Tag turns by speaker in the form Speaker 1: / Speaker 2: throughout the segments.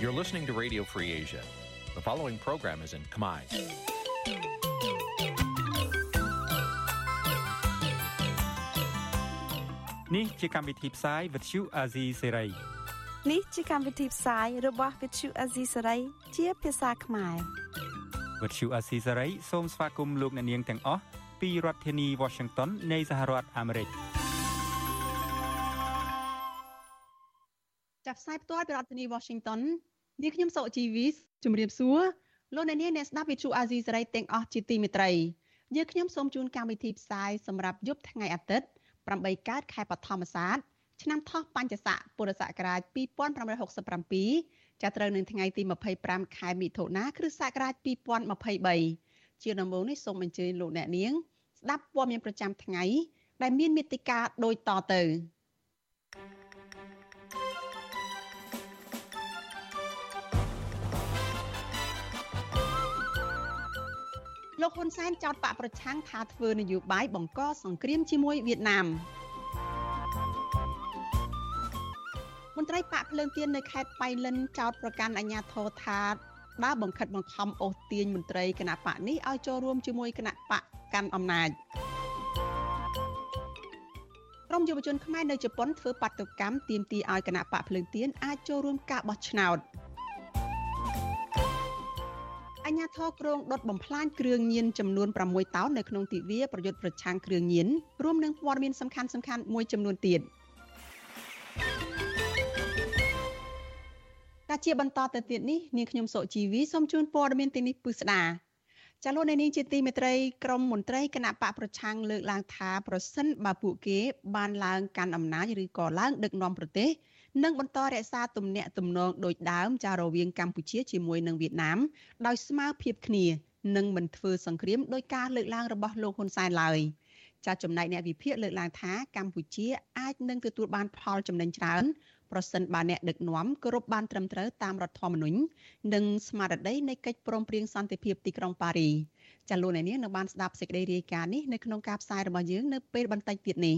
Speaker 1: You're listening to Radio Free Asia. The following program is in Khmer.
Speaker 2: Nǐ chi càm bi tiệp xáy vệt chiu a zì sê
Speaker 3: នេះជាកម្មវិធីផ្សាយរបស់ Vithu Azisari ជាភាសាខ្មែរ
Speaker 2: វិទ្យុអាស៊ីសេរីសូមស្វាគមន៍លោកអ្នកនាងទាំងអស់ពីរដ្ឋធានី Washington នៃសហរដ្ឋអាមេរិក
Speaker 4: ចាប់ផ្សាយផ្ទាល់ពីរដ្ឋធានី Washington នាងខ្ញុំសុជីវីជម្រាបសួរលោកអ្នកនាងអ្នកស្ដាប់វិទ្យុអាស៊ីសេរីទាំងអស់ជាទីមេត្រីយើងខ្ញុំសូមជូនកម្មវិធីផ្សាយសម្រាប់យប់ថ្ងៃអាទិត្យ8កើតខែបឋមសាទឆ្នាំថោះបញ្ញស័កពុរសករាជ2567ចាប់ត្រូវនឹងថ្ងៃទី25ខែមិថុនាគ្រិស្តសករាជ2023ជាដំបូងនេះសូមអញ្ជើញលោកអ្នកនាង ស្ដាប់ព័ត៌មានប្រចាំថ្ងៃដែលមានមេតិការដូចតទៅ លោកហ៊ុនសែនចោទបកប្រឆាំងថាធ្វើនយោបាយបង្កសង្គ្រាមជាមួយវៀតណាមមន្ត្រីបកភ្លើងទៀននៅខេត្តបៃលិនចោទប្រកាន់អាជ្ញាធរថាដើរបង្ខិតបង្ខំអូសទាញមន្ត្រីគណៈបកនេះឲ្យចូលរួមជាមួយគណៈបកកាន់អំណាចក្រុមយុវជនខ្មែរនៅជប៉ុនធ្វើបាតុកម្មទាមទារឲ្យគណៈបកភ្លើងទៀនអាចចូលរួមការបោះឆ្នោត អញ្ញាធរក្រងដុតបំផ្លាញគ្រឿងញៀនចំនួន6តោននៅក្នុងទិវាប្រយុទ្ធប្រឆាំងគ្រឿងញៀនរួមនឹងព័ត៌មានសំខាន់សំខាន់មួយចំនួនទៀត។តែជាបន្តទៅទៀតនេះនាងខ្ញុំសុជីវីសូមជូនព័ត៌មានទីនេះពិស្ដាចាលោកនៅនាងជាទីមេត្រីក្រមមន្ត្រីគណៈបកប្រឆាំងលើកឡើងថាប្រសិនបើពួកគេបានឡើងកាន់អំណាចឬក៏ឡើងដឹកនាំប្រទេស នឹងបន្តរក្សាទំនាក់ទំនងដូចដើមចារវាងកម្ពុជាជាមួយនឹងវៀតណាមដោយស្មើភាពគ្នានិងមិនធ្វើសង្គ្រាមដោយការលើកឡើងរបស់លោកហ៊ុនសែនឡើយចាចំណែកអ្នកវិភាគលើកឡើងថាកម្ពុជាអាចនឹងទទួលបានផលចំណេញច្រើនប្រសិនបើអ្នកដឹកនាំគោរពបានត្រឹមត្រូវតាមរដ្ឋធម្មនុញ្ញនិងស្មារតីនៃកិច្ចព្រមព្រៀងសន្តិភាពទីក្រុងប៉ារីចាលោកអ្នកនាងនៅបានស្ដាប់សេចក្តីរាយការណ៍នេះនៅក្នុងការផ្សាយរបស់យើងនៅពេលបន្តិចទៀតនេះ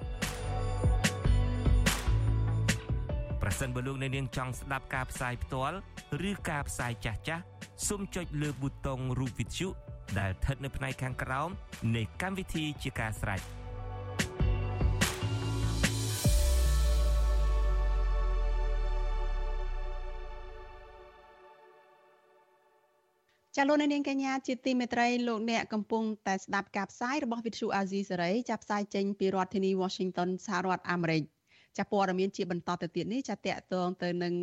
Speaker 5: ប្រសិនបើលោកអ្នកនាងចង់ស្ដាប់ការផ្សាយផ្ទាល់ឬការផ្សាយចាស់ចាស់សូមចុចលើប៊ូតុងរូប Vithu ដែលស្ថិតនៅផ្នែកខាងក្រោមនៃកម្មវិធីជាការស្រេច។
Speaker 4: ចាលោកនាងកញ្ញាជាទីមេត្រីលោកអ្នកកំពុងតែស្ដាប់ការផ្សាយរបស់វិទ្យុអាស៊ីសេរីចាប់ផ្សាយចេញពីរដ្ឋធានី Washington សហរដ្ឋអាមេរិក ចាព័ត៌មានជាបន្តទៅទៀតនេះចាតកតងទៅនឹង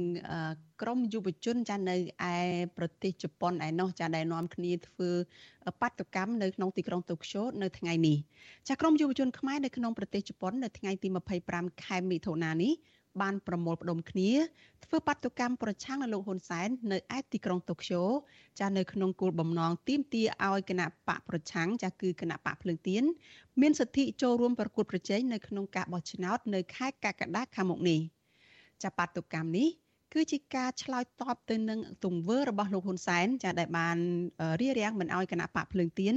Speaker 4: ក្រមយុវជនចានៅឯប្រទេសជប៉ុនឯណោះចាដែលនាំគ្នាធ្វើបាតុកម្មនៅក្នុងទីក្រុងតូក្យូនៅថ្ងៃនេះចាក្រមយុវជនខ្មែរនៅក្នុងប្រទេសជប៉ុននៅថ្ងៃទី25ខែមិថុនានេះ បានប្រមូលផ្ដុំគ្នាធ្វើបាតុកម្មប្រឆាំងនឹងលោកហ៊ុនសែននៅឯទីក្រុងតូក្យូចានៅក្នុងគោលបំណងទាមទារឲ្យគណៈបកប្រឆាំងចាគឺគណៈបកភ្លើងទៀនមានសិទ្ធិចូលរួមប្រកួតប្រជែងនៅក្នុងការបោះឆ្នោតនៅខែកក្កដាខាងមុខនេះចាបាតុកម្មនេះគឺជាការឆ្លើយតបទៅនឹងទង្វើរបស់លោកហ៊ុនសែនចាដែលបានរៀបរៀងមិនឲ្យគណៈបកភ្លើងទៀន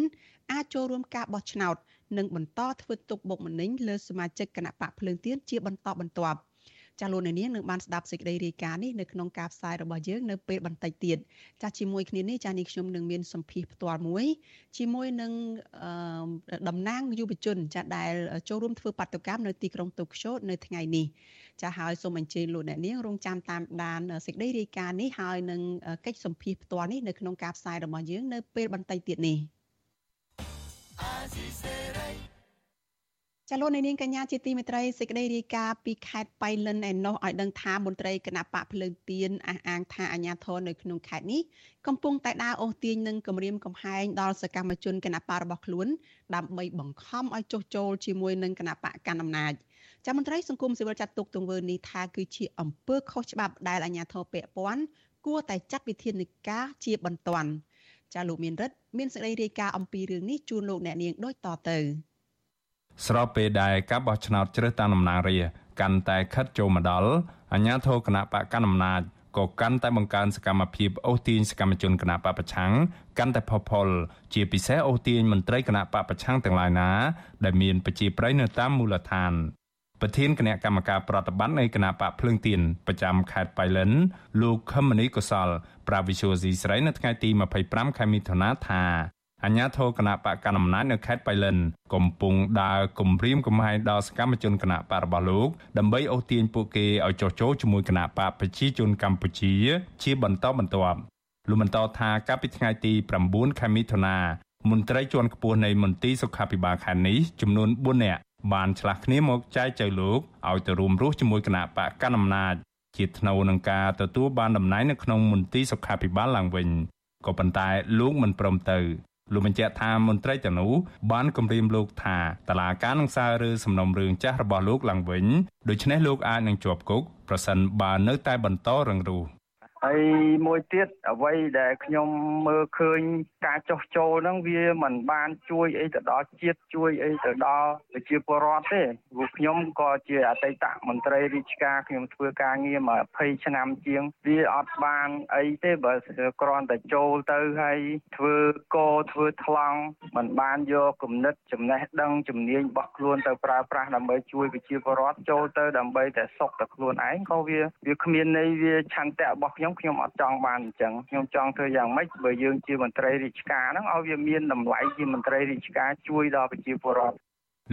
Speaker 4: អាចចូលរួមការបោះឆ្នោតនិងបន្តធ្វើទុកបុកម្នេញលើសមាជិកគណៈបកភ្លើងទៀនជាបន្តបន្ទាប់ ចាលោកនាងនឹងបានស្ដាប់សេចក្តីរាយការណ៍នេះនៅក្នុងការផ្សាយរបស់យើងនៅពេលបន្តិចទៀតចាជាមួយគ្នានេះចានេះខ្ញុំនឹងមានសម្ភារផ្ទាល់មួយជាមួយនឹងតំណាងយុវជន ចាដែលចូលរួមធ្វើបាតុកម្មនៅទីក្រុងតូក្យូនៅថ្ងៃនេះចាហើយសូមអញ្ជើញលោកអ្នកនាងរងចាំតាមដានសេចក្តីរាយការណ៍នេះហើយនឹងកិច្ចសម្ភារផ្ទាល់នេះនៅក្នុងការផ្សាយរបស់យើងនៅពេលបន្តិចទៀតនេះ ចលនានាងកញ្ញាជាទីមេត្រីសេចក្តីរាយការណ៍ពីខេត្តបៃលិនឯណោះឲ្យដឹងថាមន្ត្រីគណៈបកភ្លើងទៀនអះអាងថាអាញាធរនៅក្នុងខេត្តនេះកំពុងតែដើរអូសទាញនិងគម្រាមកំហែងដល់សកម្មជនគណៈបករបស់ខ្លួនដើម្បីបង្ខំឲ្យចុះចូលជាមួយនឹងគណៈបកកណ្ដាលអំណាចចាំមន្ត្រីសង្គមស៊ីវិលចាត់ទុកទង្វើនេះថាគឺជាអំពើខុសច្បាប់ដែលអាញាធរពាក់ព័ន្ធគួរតែចាត់វិធានការជាបន្ទាន់ចាលោកមានរិទ្ធមានសេចក្តីរាយការណ៍អំពីរឿងនេះជូនលោកអ្នកនាងដូចតទៅ
Speaker 6: ស្របពេលដែលការបោះឆ្នោតជ្រើសតាំងតំណាងរាស្ត្រកាន់តែខិតចូលមកដល់អាជ្ញាធរគណៈបកកណ្ដាលអំណាចក៏កាន់តែបង្កើនសកម្មភាពអូសទាញសកម្មជនគណៈបពប្រឆាំងកាន់តែផុសផុលជាពិសេសអូសទាញមន្ត្រីគណៈបពប្រឆាំងទាំងឡាយណា ដែលមានប្រជាប្រិយនៅតាមមូលដ្ឋានប្រធានគណៈកម្មការប្រតិបត្តិនៃគណៈបកភ្លើងទៀនប្រចាំខេត្តបៃលិន លោកខមនីកុសល ប្រាវិសុយស៊ីស្រីនៅថ្ងៃទី25ខែមិថុនាថា អញ្ញាធរគណៈបកកណ្ដាលអំណាចនៅខេត្តបៃលិនកំពុងដើរគំរាមកំហែងដល់សកម្មជនគណៈបករបស់លោកដើម្បីអូសទាញពួកគេឲ្យចុះចូលជាមួយគណៈបកប្រជាជនកម្ពុជា ជាបន្តបន្ទាប់លោកបន្តថាកាលពីថ្ងៃទី9ខែមិថុនាមន្ត្រីជាន់ខ្ពស់នៃមន្ទីរសុខាភិបាលខេត្តនេះចំនួន4នាក់បានឆ្លាស់គ្នាមកចែកចៅលោកឲ្យទៅរួមរស់ជាមួយគណៈបកកណ្ដាលអំណាចជាថ្នូវនឹងការទទួលបានតំណែងនៅក្នុងមន្ទីរសុខាភិបាលឡើងវិញក៏ប៉ុន្តែលោកមិនព្រមទៅ លោកបញ្ជាក់ថាមន្ត្រីទាំងនោះបានគម្រាមលោកថាតឡាការនឹងសាររើសំណុំរឿងចាស់របស់លោកឡើងវិញដូច្នេះលោកអាចនឹងជាប់គុកប្រសិនបើនៅតែបន្តរងរូស
Speaker 7: ហើយមួយទៀតអ្វីដែលខ្ញុំមើលឃើញការចោះចូលហ្នឹងវាមិនបានជួយអីទៅដល់ជាតិជួយអីទៅដល់ប្រជាពលរដ្ឋទេព្រោះខ្ញុំក៏ជាអតីតមន្ត្រីរាជការខ្ញុំធ្វើការងារមក20ឆ្នាំជាងវាអត់បានអីទេបើគ្រាន់តែចូលទៅហើយធ្វើកោធ្វើថ្លង់មិនបានយកគំនិតចំណេះដឹងជំនាញរបស់ខ្លួនទៅប្រើប្រាស់ដើម្បីជួយប្រជាពលរដ្ឋចូលទៅដើម្បីតែសុខតែខ្លួនឯងក៏វាវាគ្មានន័យវាឆន្ទៈរបស់ខ្ញុំខ្ញុំអត់ចង់បានអញ្ចឹងខ្ញុំចង់ធ្វើយ៉ាងម៉េចបើយើងជាមន្ត្រីរាជការហ្នឹងឲ្យវាមានតម្លៃជាមន្ត្រីរាជការជួយដល់ប្រជាពលរដ្ឋ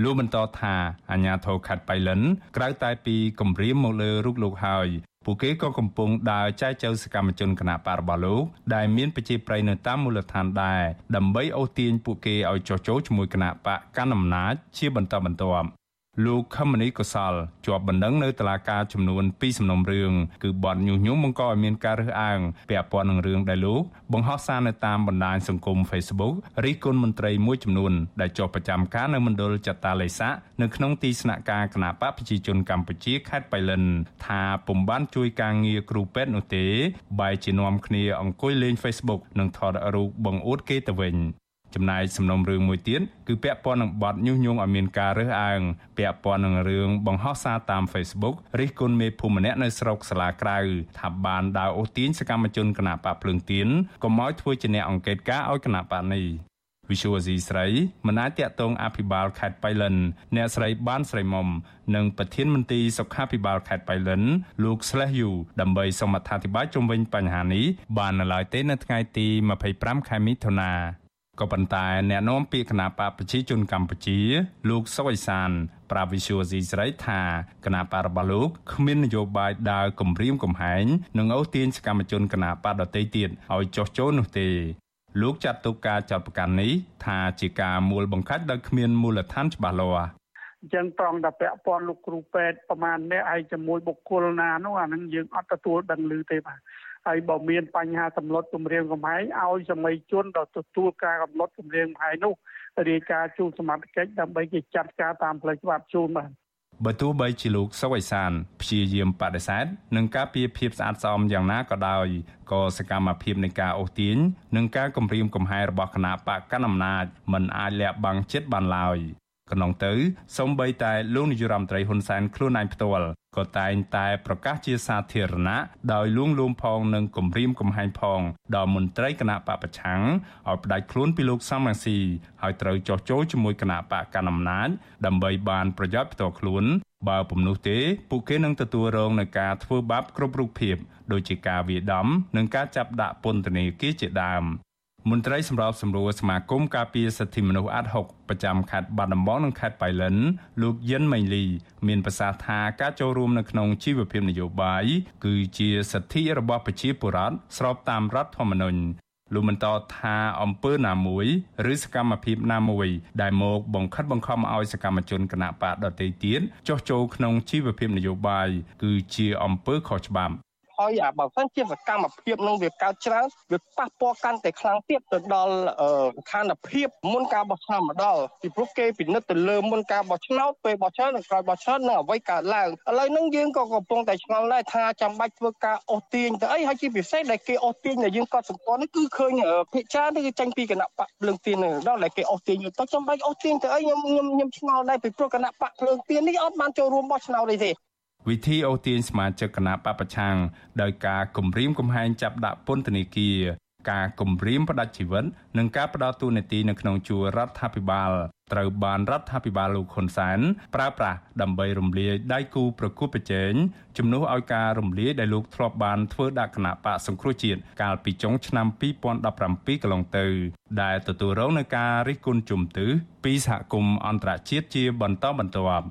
Speaker 6: លោកបន្តថាអាញាធរខេត្តបៃលិនក្រៅតែពីគម្រាមមកលើរូបលោកហើយពួកគេក៏កំពុងដើរចែកចៅសកម្មជនគណៈបករបស់លោកដែលមានប្រជាប្រិយនៅតាមមូលដ្ឋានដែរដើម្បីអូសទាញពួកគេឲ្យចុះចូលជាមួយគណៈបកកាន់អំណាចជាបន្តបន្ទាប់ លោកខមនីកុសលជាប់បណ្ដឹងនៅតុលាការចំនួន2សំណុំរឿងគឺបទញុះញង់បង្កឲ្យមានការរើសអើងពាក់ព័ន្ធនឹងរឿងដែលលោកបង្ហោះសារនៅតាមបណ្ដាញសង្គម Facebook រិះគន់មន្ត្រីមួយចំនួនដែលជាប់ប្រចាំការនៅមណ្ឌលចតាឡេសានៅក្នុងទីស្នាក់ការគណៈបកប្រជាជនកម្ពុជាខេត្តបៃលិន ថាពុំបានជួយការងារគ្រូពេទ្យនោះទេបែរជានាំគ្នាអង្គុយលេង Facebook និងថតរូបបង្អួតគេទៅវិញ ចំណែកសំណុំរឿងមួយទៀតគឺពាក់ព័ន្ធនឹងបទញុះញង់ឲ្យមានការរើសអើងពាក់ព័ន្ធនឹងរឿងបង្ហោះសារតាម Facebook រិះគន់មេភូមិម្នាក់នៅស្រុកសាឡាក្រៅថាបានដើរអូសទាញសកម្មជនគណបកភ្លើងទៀនកុំឲ្យធ្វើជាអ្នកអង្កេតការឲ្យគណបកនេះវិសុវអាស៊ីស្រីមិនអាចតាក់ទងអភិបាលខេត្តបៃលិនអ្នកស្រីបានស្រីមុំនិងប្រធានមន្ត្រីសុខាភិបាលខេត្តបៃលិនលោកស្លេះយូដើម្បីសូមអធិប្បាយជុំវិញបញ្ហានេះបាននៅឡើយទេនៅថ្ងៃទី25ខែមិថុនា ក៏ប៉ុន្តែអ្នកនាំពាក្យគណៈបកប្រជាជនកម្ពុជា លោកសុវ័យសានប្រាវិសុយស៊ីស្រីថាគណៈបករបស់លោកគ្មាននយោបាយដើរគម្រាមកំហែងនិងអូសទាញសកម្មជនគណៈបកដទៃទៀតឲ្យចុះចូលនោះទេលោកចាត់ទុកការចាត់ប្រកាន់នេះថាជាការមូលបង្កាច់ដោយគ្មានមូលដ្ឋានច្បាស់លាស់
Speaker 8: អញ្ចឹងត្រង់តែពាក់ព័ន្ធលោកគ្រូពេទ្យប្រមាណនេះឯងជាមួយបុគ្គលណានោះអានឹងយើងអត់ទទួលដឹងឮទេបាទ ហើយបើមានបញ្ហាសម្លុតគម្រាមកំហែងឲ្យសម័យជនដល់ទទួលការកំណត់គម្រាមកំហែងនោះរាយការណ៍ជូនសមត្ថកិច្ចដើម្បីគេចាត់ការតាមផ្លូវច្បាប់ជូនបាទ
Speaker 6: បើទោះបីជាលោកសុវ័យសានព្យាយាមបដិសេធនឹងការពៀភាពស្អាតស្អំយ៉ាងណាក៏ដោយក៏សកម្មភាពនៃការអូសទាញនិងការគំរាមកំហែងរបស់គណៈបកកណ្ដាលអំណាចមិនអាចលាក់បាំងចិត្តបានឡើយ កន្លងទៅសូម្បីតែលោកនាយរដ្ឋមន្ត្រីហ៊ុនសែនខ្លួនឯងផ្ទាល់ក៏តែងតែប្រកាសជាសាធារណៈដោយលួងលោមផងនិងគំរាមកំហែងផងដល់មន្ត្រីគណៈបពប្រឆាំងឲ្យផ្ដាច់ខ្លួនពីលោកសំរងស៊ីហើយត្រូវចោះចូលជាមួយគណៈបកកណ្ដាលអំណាចដើម្បីបានប្រយោជន៍ផ្ទាល់ខ្លួនបើពុំនោះទេពួកគេនឹងទទួលរងនឹងការធ្វើបាបគ្រប់រូបភាព ដូចជាការវាយដំនិងការចាប់ដាក់ពន្ធនាគារជាដើម មន្ត្រីសម្របសម្រួលសមាគមការពារសិទ្ធិមនុស្សអាត់ហុកប្រចាំខេត្តបាត់ដំបងនិងខេត្តបៃលិនលោកយិនម៉េងលី មានប្រសាសន៍ថាការចូលរួមនៅក្នុងជីវភាពនយោបាយគឺជាសិទ្ធិរបស់ប្រជាពលរដ្ឋស្របតាមរដ្ឋធម្មនុញ្ញលោកបន្តថាអំពើណាមួយឬសកម្មភាពណាមួយ ដែលមកបង្ខិតបង្ខំឲ្យសកម្មជនគណបកដទៃទៀតចុះចូលក្នុងជីវភាពនយោបាយគឺជាអំពើខុសច្បាប់
Speaker 9: ហើយអាបើសិនជាសកម្មភាពនឹងវាកើតច្រើនវាប៉ះពាល់កាន់តែខ្លាំងទៀតទៅដល់ស្ថានភាពមុនការបោះឆ្នោតម្ដងពីព្រោះគេពិនិត្យទៅលើមុនការបោះឆ្នោតពេលបោះឆ្នោតនិងក្រោយបោះឆ្នោតនឹងអ្វីកើតឡើងឥឡូវហ្នឹងយើងក៏កំពុងតែឆ្ងល់ដែរថាចាំបាច់ធ្វើការអូសទាញទៅអីហើយជាពិសេសដែលគេអូសទាញដែលយើងក៏សម្គាល់នេះគឺឃើញភិកច្រើនគឺចាញ់ពីគណៈបកភ្លើងទៀនដល់ដែលគេអូសទាញទៅចាំបាច់អូសទាញទៅអីខ្ញុំខ្ញុំខ្ញុំឆ្ងល់ដែរពីព្រោះគណៈបកភ្លើងទៀននេះអត់បានចូលរួមបោះឆ្នោតអីទេ
Speaker 6: វិធីអូសទាញសមាជិកគណៈបពប្រឆាំងដោយការគម្រាមកំហែងចាប់ដាក់ពន្ធនាគារការគម្រាមផ្ដាច់ជីវិតនិងការផ្ដោតទូនាទីនៅក្នុងជួររដ្ឋាភិបាលត្រូវបានរដ្ឋាភិបាលលោកហ៊ុនសែនប្រើប្រាស់ដើម្បីរំលាយដៃគូប្រកួតប្រជែងជំនួសឲ្យការរំលាយដែលលោកធ្លាប់បានធ្វើដាក់គណៈបកសង្គ្រោះជាតិកាលពីចុងឆ្នាំ2017កន្លងទៅ ដែលទទួលរងនឹងការរិះគន់ជំទឺពីសហគមន៍អន្តរជាតិជាបន្តបន្ទាប់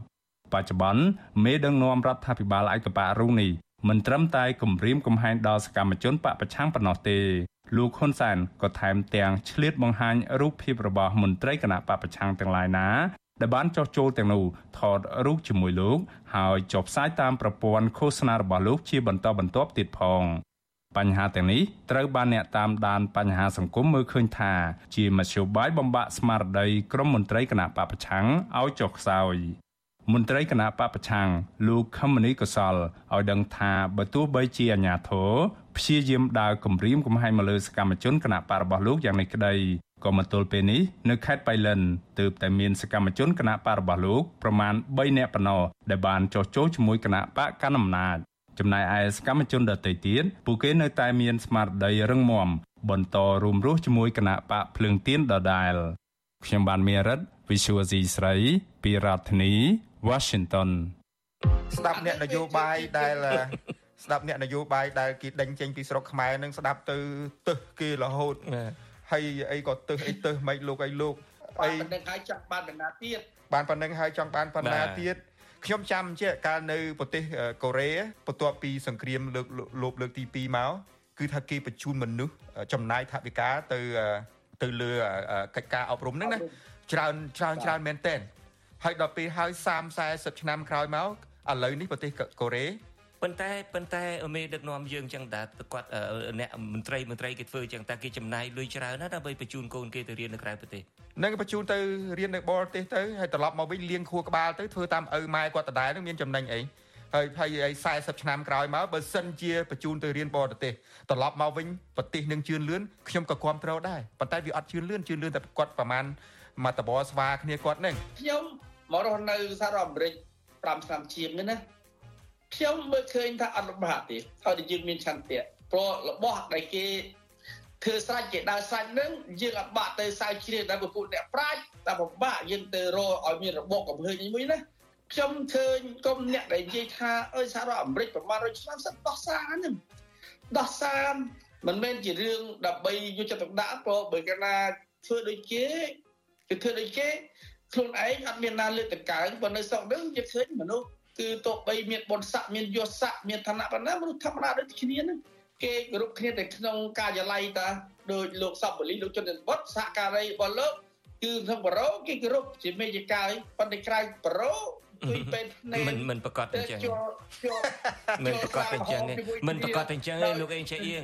Speaker 6: បច្ចុប្បន្នមេដឹកនាំរដ្ឋាភិបាលឯកបៈរុងនេះមិនត្រឹមតែគម្រាមកំហែងដល់សកម្មជនបកប្រឆាំងប៉ុណ្ណោះទេលោកហ៊ុនសែនក៏ថែមទាំងឆ្លៀតបង្ហាញរូបភាពរបស់មន្ត្រីគណៈបពប្រឆាំងទាំងឡាយណាដែលបានចោះចូលទាំងនោះថតរូបជាមួយលោកហើយចុះផ្សាយតាមប្រព័ន្ធឃោសនារបស់លោកជាបន្តបន្ទាប់ទៀតផងបញ្ហាទាំងនេះត្រូវបានអ្នកតាមដានបញ្ហាសង្គមមើលឃើញថា ជាមធ្យោបាយបំបាក់ស្មារតីក្រុមមន្ត្រីគណៈបពប្រឆាំងឲ្យចុះខ្សោយ មន្ត្រីគណៈបពប្រឆាំងលោកខមនីកសលឲ្យដឹងថាបើទោះបីជាអាញាធរព្យាយាមដើរគម្រាមកំហែងមកលើសកម្មជនគណៈបករបស់លោកយ៉ាងនេះក្តីក៏មកទល់ពេលនេះនៅខេត្តបៃលិនទើបតែមានសកម្មជនគណៈបករបស់លោកប្រមាណ3នាក់ប៉ុណ្ណោះដែលបានចុះចូលជាមួយគណៈបកកណ្ដាលអំណាចចំណែកឯសកម្មជនដទៃទៀតពួកគេនៅតែមានស្មារតីរឹងមាំបន្តរួមរស់ជាមួយគណៈបកភ្លើងទៀនដដែលខ្ញុំបានមេរិត Visual C ស្រីពីរដ្ឋធានី Washington
Speaker 10: ស្ដាប់អ្នកនយោបាយដែលស្ដាប់អ្នកនយោបាយដែលគេដេញចេញពីស្រុកខ្មែរនឹងស្ដាប់ទៅទឹះគេរហូតហើយអីក៏ទឹះអីទឹះមិនលោកអីលោក
Speaker 11: អីប៉ុណ្្នឹងហើយចង់បានបណ្ណាទៀត
Speaker 10: បានប៉ុណ្្នឹងហើយចង់បានបណ្ណាទៀតខ្ញុំចាំជាកាលនៅប្រទេសកូរ៉េបន្ទាប់ពីសង្គ្រាមលើកលោបលើកទី2មកគឺថាគេបញ្ជូនមនុស្សចំណាយថវិកាទៅទៅលើកិច្ចការអប់រំហ្នឹងណាច្រើនច្រើនច្រើនមែនតើ ហើយដល់ពេលហើយ30 40ឆ្នាំក្រោយមកឥឡូវនេះប្រទេសកូរ៉េ
Speaker 5: ប៉ុន្តែប៉ុន្តែមេដឹកនាំយើងចឹងតាគាត់អ្នកមន្ត្រីមន្ត្រីគេធ្វើចឹងតាគេចំណាយលុយច្រើនណាស់ដើម្បីបញ្ជូនកូនគេទៅរៀននៅក្រៅប្រទេស
Speaker 10: នឹងបញ្ជូនទៅរៀននៅបរទេសទៅហើយត្រឡប់មកវិញលៀងខួរក្បាលទៅធ្វើតាមឪម៉ែគាត់ដដែលនឹងមានចំណេញអីហើយហើយ40ឆ្នាំក្រោយមកបើសិនជាបញ្ជូនទៅរៀនបរទេសត្រឡប់មកវិញប្រទេសនឹងជឿនលឿនខ្ញុំក៏គ្រប់គ្រងដែរប៉ុន្តែវាអត់ជឿនលឿនជឿនលឿនតែគាត់ប្រហែលមកតបស្វាគ្នាគាត់នឹង
Speaker 11: ខ្ញុំ មករស់នៅសហរដ្ឋអាមេរិក5ឆ្នាំជាងនេះណាខ្ញុំមើលឃើញថាអត់លំបាកទេហើយតែយើងមានឆន្ទៈព្រោះរបស់ដែលគេធ្វើស្រេចគេដើរស្រេចនឹងយើងអត់បាក់ទៅសើជ្រៀងដល់ពួកអ្នកប្រាជ្ញតែពិបាកយើងទៅរកឲ្យមានរបបកំហើញមួយណាខ្ញុំឃើញគុំអ្នកដែលនិយាយថាអើយសហរដ្ឋអាមេរិកប្រមាណ100ឆ្នាំសិនដោះសារហ្នឹងដោះសារមិនមែនជារឿងដើម្បីយកចិត្តទុកដាក់ព្រោះបើកាលណាធ្វើដូចគេគឺធ្វើដូចគេ ខ្លួនឯងអត់មានណាលើកតកើងប៉ុន្តែស្រុកហ្នឹងយើងឃើញមនុស្សគឺទោះបីមានបុណ្យស័ក្តិមានយសស័ក្តិមានឋានៈប៉ុណ្ណាមនុស្សធម្មតាដូចគ្នាហ្នឹងគេគោរពគ្នាតែក្នុងការិយាល័យតាដោយលោកសពបលីលោកជនវត្តសហការីរបស់លោកគឺក្នុងបរោគេគោរពជាមេយកាយប៉ុន្តែក្រៅបរោ
Speaker 5: គឺពេលភ្នែកមិនមិនប្រកាសតែអញ្ចឹងមិនប្រកាសតែអញ្ចឹងមិនប្រកាសតែអញ្ចឹងទេលោកអេងចេះអៀង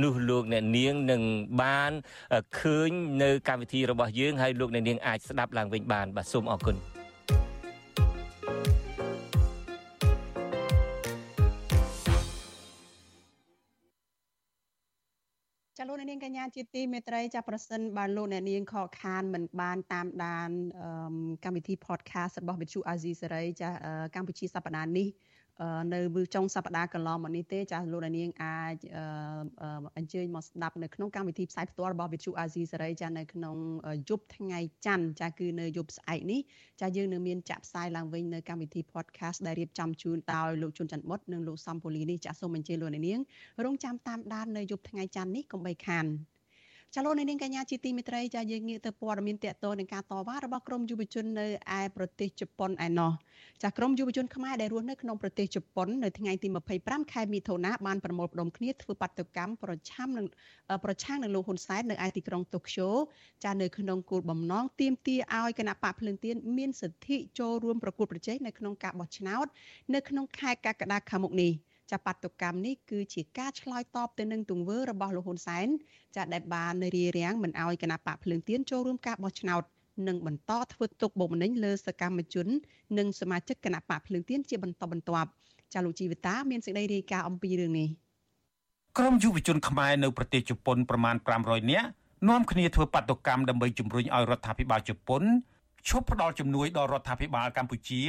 Speaker 5: នោះលោកអ្នកនាងនឹងបានឃើញនៅកម្មវិធីរបស់យើងហើយលោកអ្នកនាងអាចស្ដាប់ឡើងវិញបានបាទសូមអរគុណ
Speaker 4: ចាលោកអ្នកនាងកញ្ញាជាទីមេត្រីចាប្រសិនបើលោកអ្នកនាងខកខានមិនបានតាមដានកម្មវិធី podcast របស់វិទ្យុអាស៊ីសេរីចាកម្ពុជាសប្តាហ៍នេះ នៅចុងសប្តាហ៍កន្លងមកនេះទេចាស់លោកនាងអាចអញ្ជើញមកស្ដាប់នៅក្នុងកម្មវិធីផ្សាយផ្ទាល់របស់វិទ្យុអាស៊ីសេរីចានៅក្នុងយប់ថ្ងៃច័ន្ទចាគឺនៅយប់ស្អែកនេះចាយើងនៅមានចាក់ផ្សាយឡើងវិញនៅកម្មវិធី podcast ដែលរៀបចំជូនដោយលោកជុនច័ន្ទបុតនិងលោកសំពូលីនេះចាសូមអញ្ជើញលោកនាងរងចាំតាមដាននៅយប់ថ្ងៃច័ន្ទនេះកុំបីខាន ចាលោកនាងកញ្ញាជាទីមេត្រីចាយើងងាកទៅព័ត៌មានតកតនឹងការតវ៉ារបស់ក្រមយុវជននៅឯប្រទេសជប៉ុនឯណោះចាក្រមយុវជនខ្មែរដែលរស់នៅក្នុងប្រទេសជប៉ុននៅថ្ងៃទី25ខែមិថុនាបានប្រមូលផ្ដុំគ្នាធ្វើបាតុកម្មប្រឆាំនឹងប្រឆាំងនឹងលោកហ៊ុនសែននៅឯទីក្រុងតូក្យូចានៅក្នុងគោលបំណងទាមទារឲ្យគណៈបកភ្លើងទៀនមានសិទ្ធិចូលរួមប្រកួតប្រជែងនៅក្នុងការបោះឆ្នោតនៅក្នុងខែកក្កដាខាងមុខនេះ ចាបាតុកម្មនេះគឺជាការឆ្លើយតបទៅនឹងទង្វើរបស់លោកហ៊ុនសែនចាដែលបានរៀបរៀងមិនឲ្យគណៈបកភ្លើងទៀនចូលរួមការបោះឆ្នោតនិងបន្តធ្វើទុកបុកម្នេញលើសកម្មជន និងសមាជិកគណៈបកភ្លើងទៀនជាបន្តបន្ទាប់ចាលោកជីវិតាមានសេចក្តីរាយការណ៍អំពីរឿងនេះ
Speaker 12: ក្រុមយុវជនខ្មែរនៅប្រទេសជប៉ុនប្រមាណ500នាក់នាំគ្នាធ្វើបាតុកម្មដើម្បីជំរុញឲ្យរដ្ឋាភិបាលជប៉ុនឈប់ផ្ដល់ជំនួយដល់រដ្ឋាភិបាលកម្ពុជា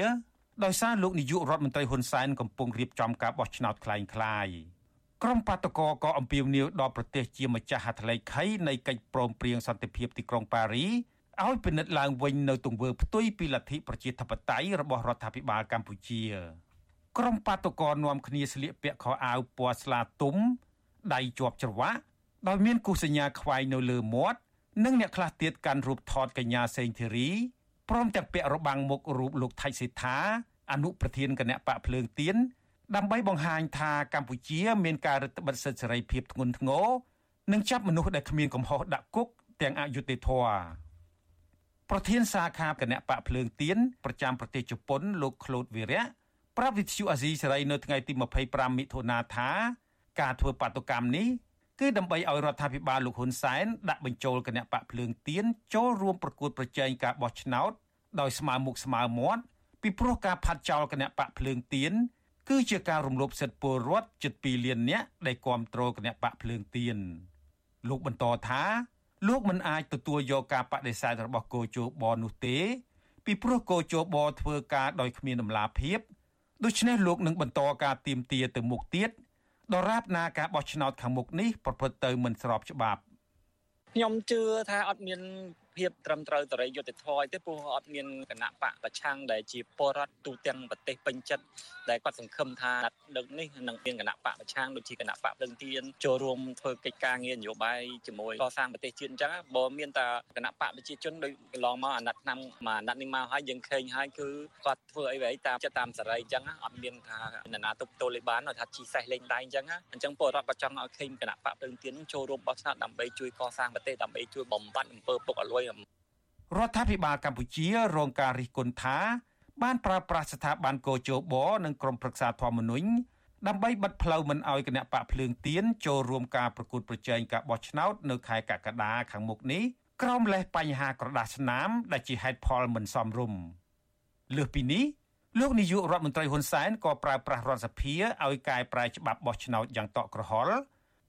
Speaker 12: ដោយសារលោកនាយករដ្ឋមន្ត្រីហ៊ុនសែនកំពុងរៀបចំការបោះឆ្នោតคล้ายៗក្រុមបាតកោក៏អំពាវនាវដល់ប្រទេសជាម្ចាស់ហត្ថលេខីនៃកិច្ចព្រមព្រៀងសន្តិភាពទីក្រុងប៉ារីឲ្យពិនិត្យឡើងវិញនៅទង្វើផ្ទុយពីលទ្ធិប្រជាធិបតេយ្យរបស់រដ្ឋាភិបាលកម្ពុជា ក្រុមបាតកោនាំគ្នាស្លៀកពាក់ខោអាវពណ៌ស្លាទុំដៃជាប់ច្រវាក់ដោយមានគូសញ្ញាខ្វែងនៅលើមាត់និងអ្នកខ្លះទៀតកាន់រូបថតកញ្ញាសេងធីរី ព្រមទាំងពាក់របាំងមុខរូបលោកថៃសេដ្ឋាអនុប្រធានគណៈបកភ្លើងទៀនដើម្បីបង្ហាញថាកម្ពុជាមានការរឹតបន្តឹងសិទ្ធិសេរីភាពធ្ងន់ធ្ងរនិងចាប់មនុស្សដែលគ្មានកំហុសដាក់គុកទាំងអយុត្តិធម៌ប្រធានសាខាគណៈបកភ្លើងទៀនប្រចាំប្រទេសជប៉ុនលោកក្លូតវីរៈប្រាប់វិទ្យុអាស៊ីសេរីនៅថ្ងៃទី25មិថុនាថាការធ្វើបាតុកម្មនេះគឺដើម្បីឲ្យរដ្ឋាភិបាលលោកហ៊ុនសែនដាក់បញ្ចូលគណៈបកភ្លើងទៀនចូលរួមប្រកួតប្រជែងការបោះឆ្នោត ដោយស្មើមុខស្មើមាត់ពីព្រោះការផាត់ចោលគណៈបកភ្លើងទៀនគឺជាការរំលោភសិទ្ធិពលរដ្ឋជិត2លាននាក់ដែលគ្រប់គ្រងគណៈបកភ្លើងទៀនលោកបន្តថាលោកមិនអាចទទួលយកការបដិសេធរបស់គោជបនោះទេ ពីព្រោះគោជបធ្វើការដោយគ្មានដំណាភាពដូច្នេះលោកនឹងបន្តការទៀមទាទៅមុខទៀតដរាបណាការបោះឆ្នោតខាងមុខនេះប្រព្រឹត្តទៅមិនស្របច្បាប់
Speaker 13: ខ្ញុំជឿថាអត់មាន ភាពត្រឹមត្រូវតរិយុត្តិធម៌ទេព្រោះអត់មានគណៈបកប្រឆាំងដែលជាពលរដ្ឋទូទាំងប្រទេសពេញចិត្តដែលគាត់សង្ឃឹមថាដឹកនេះនឹងមានគណៈបកប្រឆាំងដូចជាគណៈបកភ្លឹងទៀនចូលរួមធ្វើកិច្ចការងារនយោបាយជាមួយកសាងប្រទេសជាតិអញ្ចឹងបើមានតែគណៈបកប្រជាជនដូចកន្លងមកអាណត្តិឆ្នាំមួយអាណត្តិនេះមកហើយយើងឃើញហើយគឺគាត់ធ្វើអី vậy តាមចិត្តតាមសេរីអញ្ចឹងអត់មានថានរណាទប់ទល់លេបានថាជីសេះលេងដៃអញ្ចឹងអញ្ចឹងពលរដ្ឋក៏ចង់ឲ្យឃើញគណៈបកភ្លឹងទៀនចូលរួមបោះឆ្នោតដើម្បីជួយកសាងប្រទេសដើម្បីជួយបំបត្តិអំពើពុករលួយ
Speaker 12: រដ្ឋាភិបាលកម្ពុជារងការរិះគន់ថា បានប្រើប្រាស់ស្ថាប័នកោជបនិងក្រមប្រឹក្សាធម្មនុញ្ញដើម្បីបិទផ្លូវមិនឲ្យគណៈបកភ្លើងទៀនចូលរួមការប្រកួតប្រជែងការបោះឆ្នោតនៅខែកក្កដាខាងមុខនេះក្រោមលេសបញ្ហាក្រដាសស្នាមដែលជាហេតុផលមិនសមរម្យលើសពីនេះលោកនាយករដ្ឋមន្ត្រីហ៊ុនសែនក៏ប្រើប្រាស់រដ្ឋសភាឲ្យកែប្រែច្បាប់បោះឆ្នោតយ៉ាងតក់ក្រហល់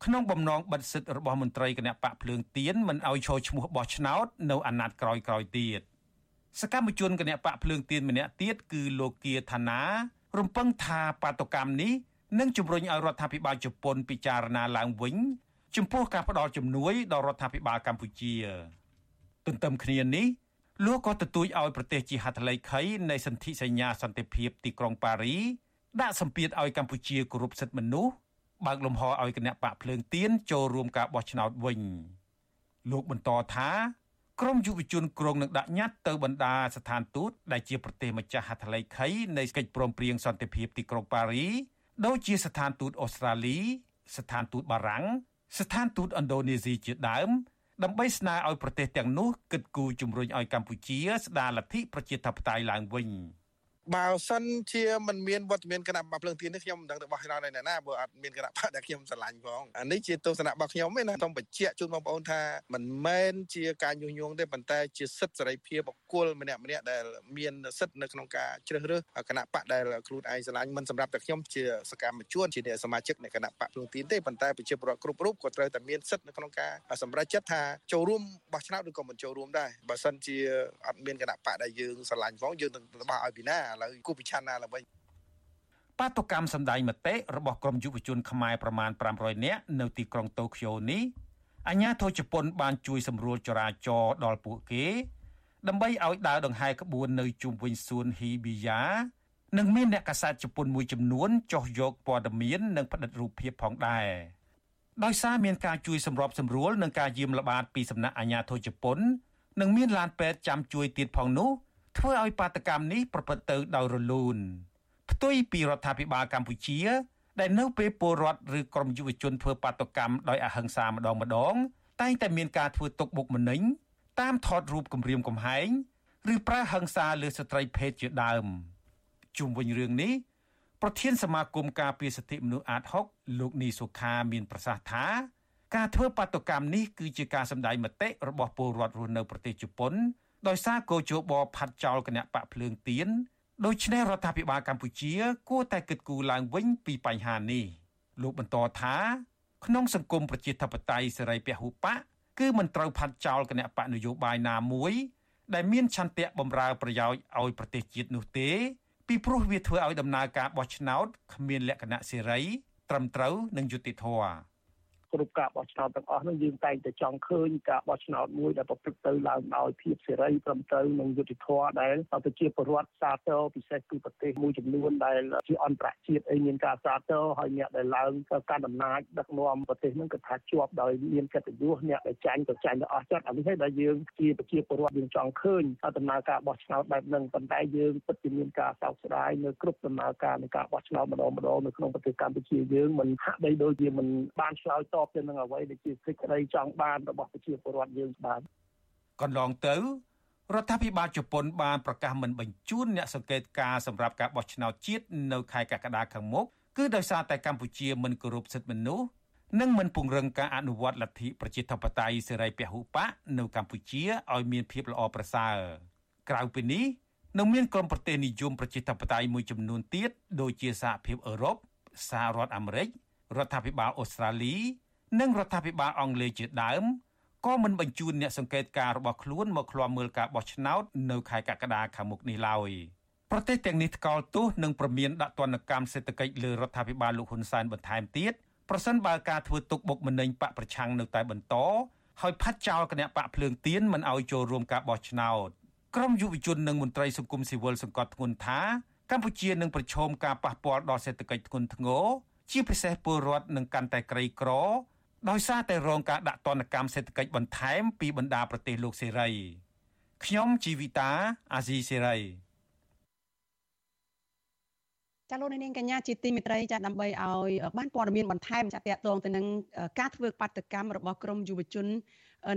Speaker 12: ក្នុងបំណងបិទសិទ្ធិរបស់មន្ត្រីគណៈបកភ្លើងទៀនមិនឲ្យចូលឈ្មោះបោះឆ្នោតនៅអាណត្តិក្រោយៗទៀតសកម្មជនគណៈបកភ្លើងទៀនម្នាក់ទៀតគឺលោកគៀថាណារំពឹងថាបាតុកម្មនេះនឹងជំរុញឲ្យរដ្ឋាភិបាលជប៉ុនពិចារណាឡើងវិញចំពោះការផ្តល់ជំនួយដល់រដ្ឋាភិបាលកម្ពុជាទន្ទឹមគ្នានេះលោកក៏ទទូចឲ្យប្រទេសជាហត្ថលេខីនៃសន្ធិសញ្ញាសន្តិភាពទីក្រុងប៉ារី ដាក់សម្ពាធឲ្យកម្ពុជាគោរពសិទ្ធិមនុស្ស បើកលំហឲ្យគណៈបកភ្លើងទៀនចូលរួមការបោះឆ្នោតវិញលោកបន្តថាក្រមយុវជនក្រុងនឹងដាក់ញត្តិទៅបណ្ដាស្ថានទូតដែលជាប្រទេសម្ចាស់ហត្ថលេខីនៃកិច្ចព្រមព្រៀងសន្តិភាពទីក្រុងប៉ារីដូចជាស្ថានទូតអូស្ត្រាលី ស្ថានទូតបារាំងស្ថានទូតឥណ្ឌូនេស៊ីជាដើមដើម្បីស្នើឲ្យប្រទេសទាំងនោះគិតគូរជំរុញឲ្យកម្ពុជាស្ដារលទ្ធិប្រជាធិបតេយ្យឡើងវិញ។
Speaker 14: បើសិនជាมันមានវត្តមានគណៈបកភ្លើងទៀននេះខ្ញុំមិនដឹងទៅបោះឆ្នោតនៅណាបើអត់មានគណៈបកដែលខ្ញុំស្រឡាញ់ផងអានេះជាទស្សនៈរបស់ខ្ញុំទេណាសូមបញ្ជាក់ជូនបងប្អូនថាមិនមែនជាការញុះញង់ទេប៉ុន្តែជាសិទ្ធិសេរីភាពបុគ្គលម្នាក់ម្នាក់ដែលមានសិទ្ធិនៅក្នុងការជ្រើសរើសគណៈបកដែលខ្លួនឯងស្រឡាញ់មិនសម្រាប់តែខ្ញុំជាសកម្មជនជាសមាជិកនៃគណៈបកភ្លើងទៀនទេប៉ុន្តែប្រជាពលរដ្ឋគ្រប់រូបក៏ត្រូវតែមានសិទ្ធិនៅក្នុងការសម្រេចចិត្តថាចូលរួមបោះឆ្នោតឬក៏មិនចូលរួមដែរបើសិនជាអត់មានគណៈបកដែលយើងស្រឡាញ់ផងយើងនឹងបោះឲ្យពីណាឥឡូវគូពិឆានណាឡើងវិញ
Speaker 12: បបាតុកម្មសម្ដែងមតិរបស់ក្រុមយុវជនខ្មែរប្រមាណ500នាក់នៅទីក្រុងតូក្យូនេះអាញាធរជប៉ុនបានជួយសម្រួលចរាចរណ៍ដល់ពួកគេ ដើម្បីឲ្យដើរដង្ហែក្បួននៅជុំវិញសួនហ៊ីប៊ីយ៉ានិងមានអ្នកកាសែតជប៉ុនមួយចំនួនចុះយកព័ត៌មាននិងផ្តិតរូបភាពផងដែរដោយសារមានការជួយសម្របសម្រួលនិងការយាមល្បាតពីសំណាក់អាជ្ញាធរជប៉ុន និងមានឡានពេទ្យចាំជួយទៀតផងនោះ ធ្វើឲ្យបាតកម្មនេះប្រព្រឹត្តទៅដោយរលូនផ្ទុយពីរដ្ឋាភិបាលកម្ពុជា ដែលនៅពេលពលរដ្ឋឬក្រុមយុវជនធ្វើបាតកម្មដោយអហិង្សាម្ដងម្ដង តែងតែមានការធ្វើទុកបុកម្នេញតាមថតរូបគម្រាមកំហែងឬប្រើហិង្សាលើស្ត្រីភេទជាដើមជុំវិញរឿងនេះប្រធានសមាគមការពារសិទ្ធិមនុស្សអាត6លោកនីសុខាមានប្រសាសន៍ថា ការធ្វើបាតុកម្មនេះគឺជាការសម្ដែងមតិរបស់ពលរដ្ឋរស់នៅប្រទេសជប៉ុន ដោយសារកោជបផាត់ចោលគណៈបកភ្លើងទៀនដូច្នេះរដ្ឋាភិបាលកម្ពុជា គួរតែគិតគូរឡើងវិញពីបញ្ហានេះលោកបន្តថាក្នុងសង្គមប្រជាធិបតេយ្យសេរីពហុបកគឺមិនត្រូវផាត់ចោលគណៈបកនយោបាយណាមួយ ដែលមានឆន្ទៈបំរើប្រយោជន៍ឲ្យប្រទេសជាតិនោះទេ ពីព្រោះវាធ្វើឲ្យដំណើរការបោះឆ្នោតគ្មានលក្ខណៈសេរីត្រឹមត្រូវនិងយុត្តិធម៌
Speaker 8: គ្រប់ការបោះឆ្នោតទាំងអស់នោះយើងតែងតែចង់ឃើញការបោះឆ្នោតមួយដែលប្រព្រឹត្តទៅឡើងដោយភាពសេរីត្រឹមត្រូវនិងយុត្តិធម៌ដែលប្រជាពលរដ្ឋសាទរពិសេសគឺប្រទេសមួយចំនួនដែលជាអន្តរជាតិអីមានការសាទរហើយអ្នកដែលឡើងទៅកាន់អំណាចដឹកនាំប្រទេសហ្នឹងគឺថាជាប់ដោយមានកិត្តិយសអ្នកដែលចាញ់ក៏ចាញ់ទៅអស់ចិត្តអានេះហើយដែលយើងជាប្រជាពលរដ្ឋយើងចង់ឃើញដំណើរការបោះឆ្នោតបែបហ្នឹងប៉ុន្តែយើងពិតជាមានការសោកស្ដាយនៅគ្រប់ដំណើរការនៃការបោះឆ្នោតម្ដងម្ដងនៅក្នុងប្រទេសកម្ពុជាយើងមិនហាក់បីដូចជាមិនបានឆ្លើយតបទៅនឹងអ្វីដែលជាសេចក្តីចង់បានរបស់ប្រជាពលរដ្ឋយើងបាទ
Speaker 12: កន្លងទៅរដ្ឋាភិបាលជប៉ុនបានប្រកាសមិនបញ្ជូនអ្នកសង្កេតការសម្រាប់ការបោះឆ្នោតជាតិនៅខែកក្កដាខាងមុខគឺដោយសារតែកម្ពុជាមិនគោរពសិទ្ធិមនុស្សនិងមិនពង្រឹងការអនុវត្តលទ្ធិប្រជាធិបតេយ្យសេរីពហុបកនៅកម្ពុជាឲ្យមានភាពល្អប្រសើរក្រៅពីនេះនៅមានក្រុមប្រទេសនិយមប្រជាធិបតេយ្យមួយចំនួនទៀតដូចជាសហភាពអឺរ៉ុបសហរដ្ឋអាមេរិករដ្ឋាភិបាលអូស្ត្រាលី និងរដ្ឋាភិបាលអង់គ្លេសជាដើមក៏មិនបញ្ជូនអ្នកសង្កេតការរបស់ខ្លួនមកឃ្លាំមើលការបោះឆ្នោតនៅខែកក្កដាខាងមុខនេះឡើយប្រទេសទាំងនេះថ្កោលទោសនិងប្រមានដាក់ទណ្ឌកម្មសេដ្ឋកិច្ចលើរដ្ឋាភិបាលលោកហ៊ុនសែនបន្ថែមទៀតប្រសិនបើការធ្វើទុកបុកម្នេញបកប្រឆាំងនៅតែបន្តហើយផាត់ចោលគណៈបកភ្លើងទៀនមិនឲ្យចូលរួមការបោះឆ្នោតក្រមយុវជននិងមន្ត្រីសង្គមស៊ីវិលសង្កត់ធ្ងន់ថាកម្ពុជានឹងប្រឈមការប៉ះពាល់ដល់សេដ្ឋកិច្ចធ្ងន់ធ្ងរជាពិសេសពលរដ្ឋនឹងកាន់តែក្រីក្រ ដោយសារតែរងការដាក់ទណ្ឌកម្មសេដ្ឋកិច្ចបន្ថែមពីបណ្ដាប្រទេសលោកសេរីខ្ញុំជីវិតាអាស៊ីសេរី
Speaker 4: ចាលោកនាងកញ្ញាជាទីមេត្រីចាដើម្បីឲ្យបានព័ត៌មានបន្ថែមចាតកតងទៅនឹងការធ្វើបាតកម្មរបស់ក្រមយុវជន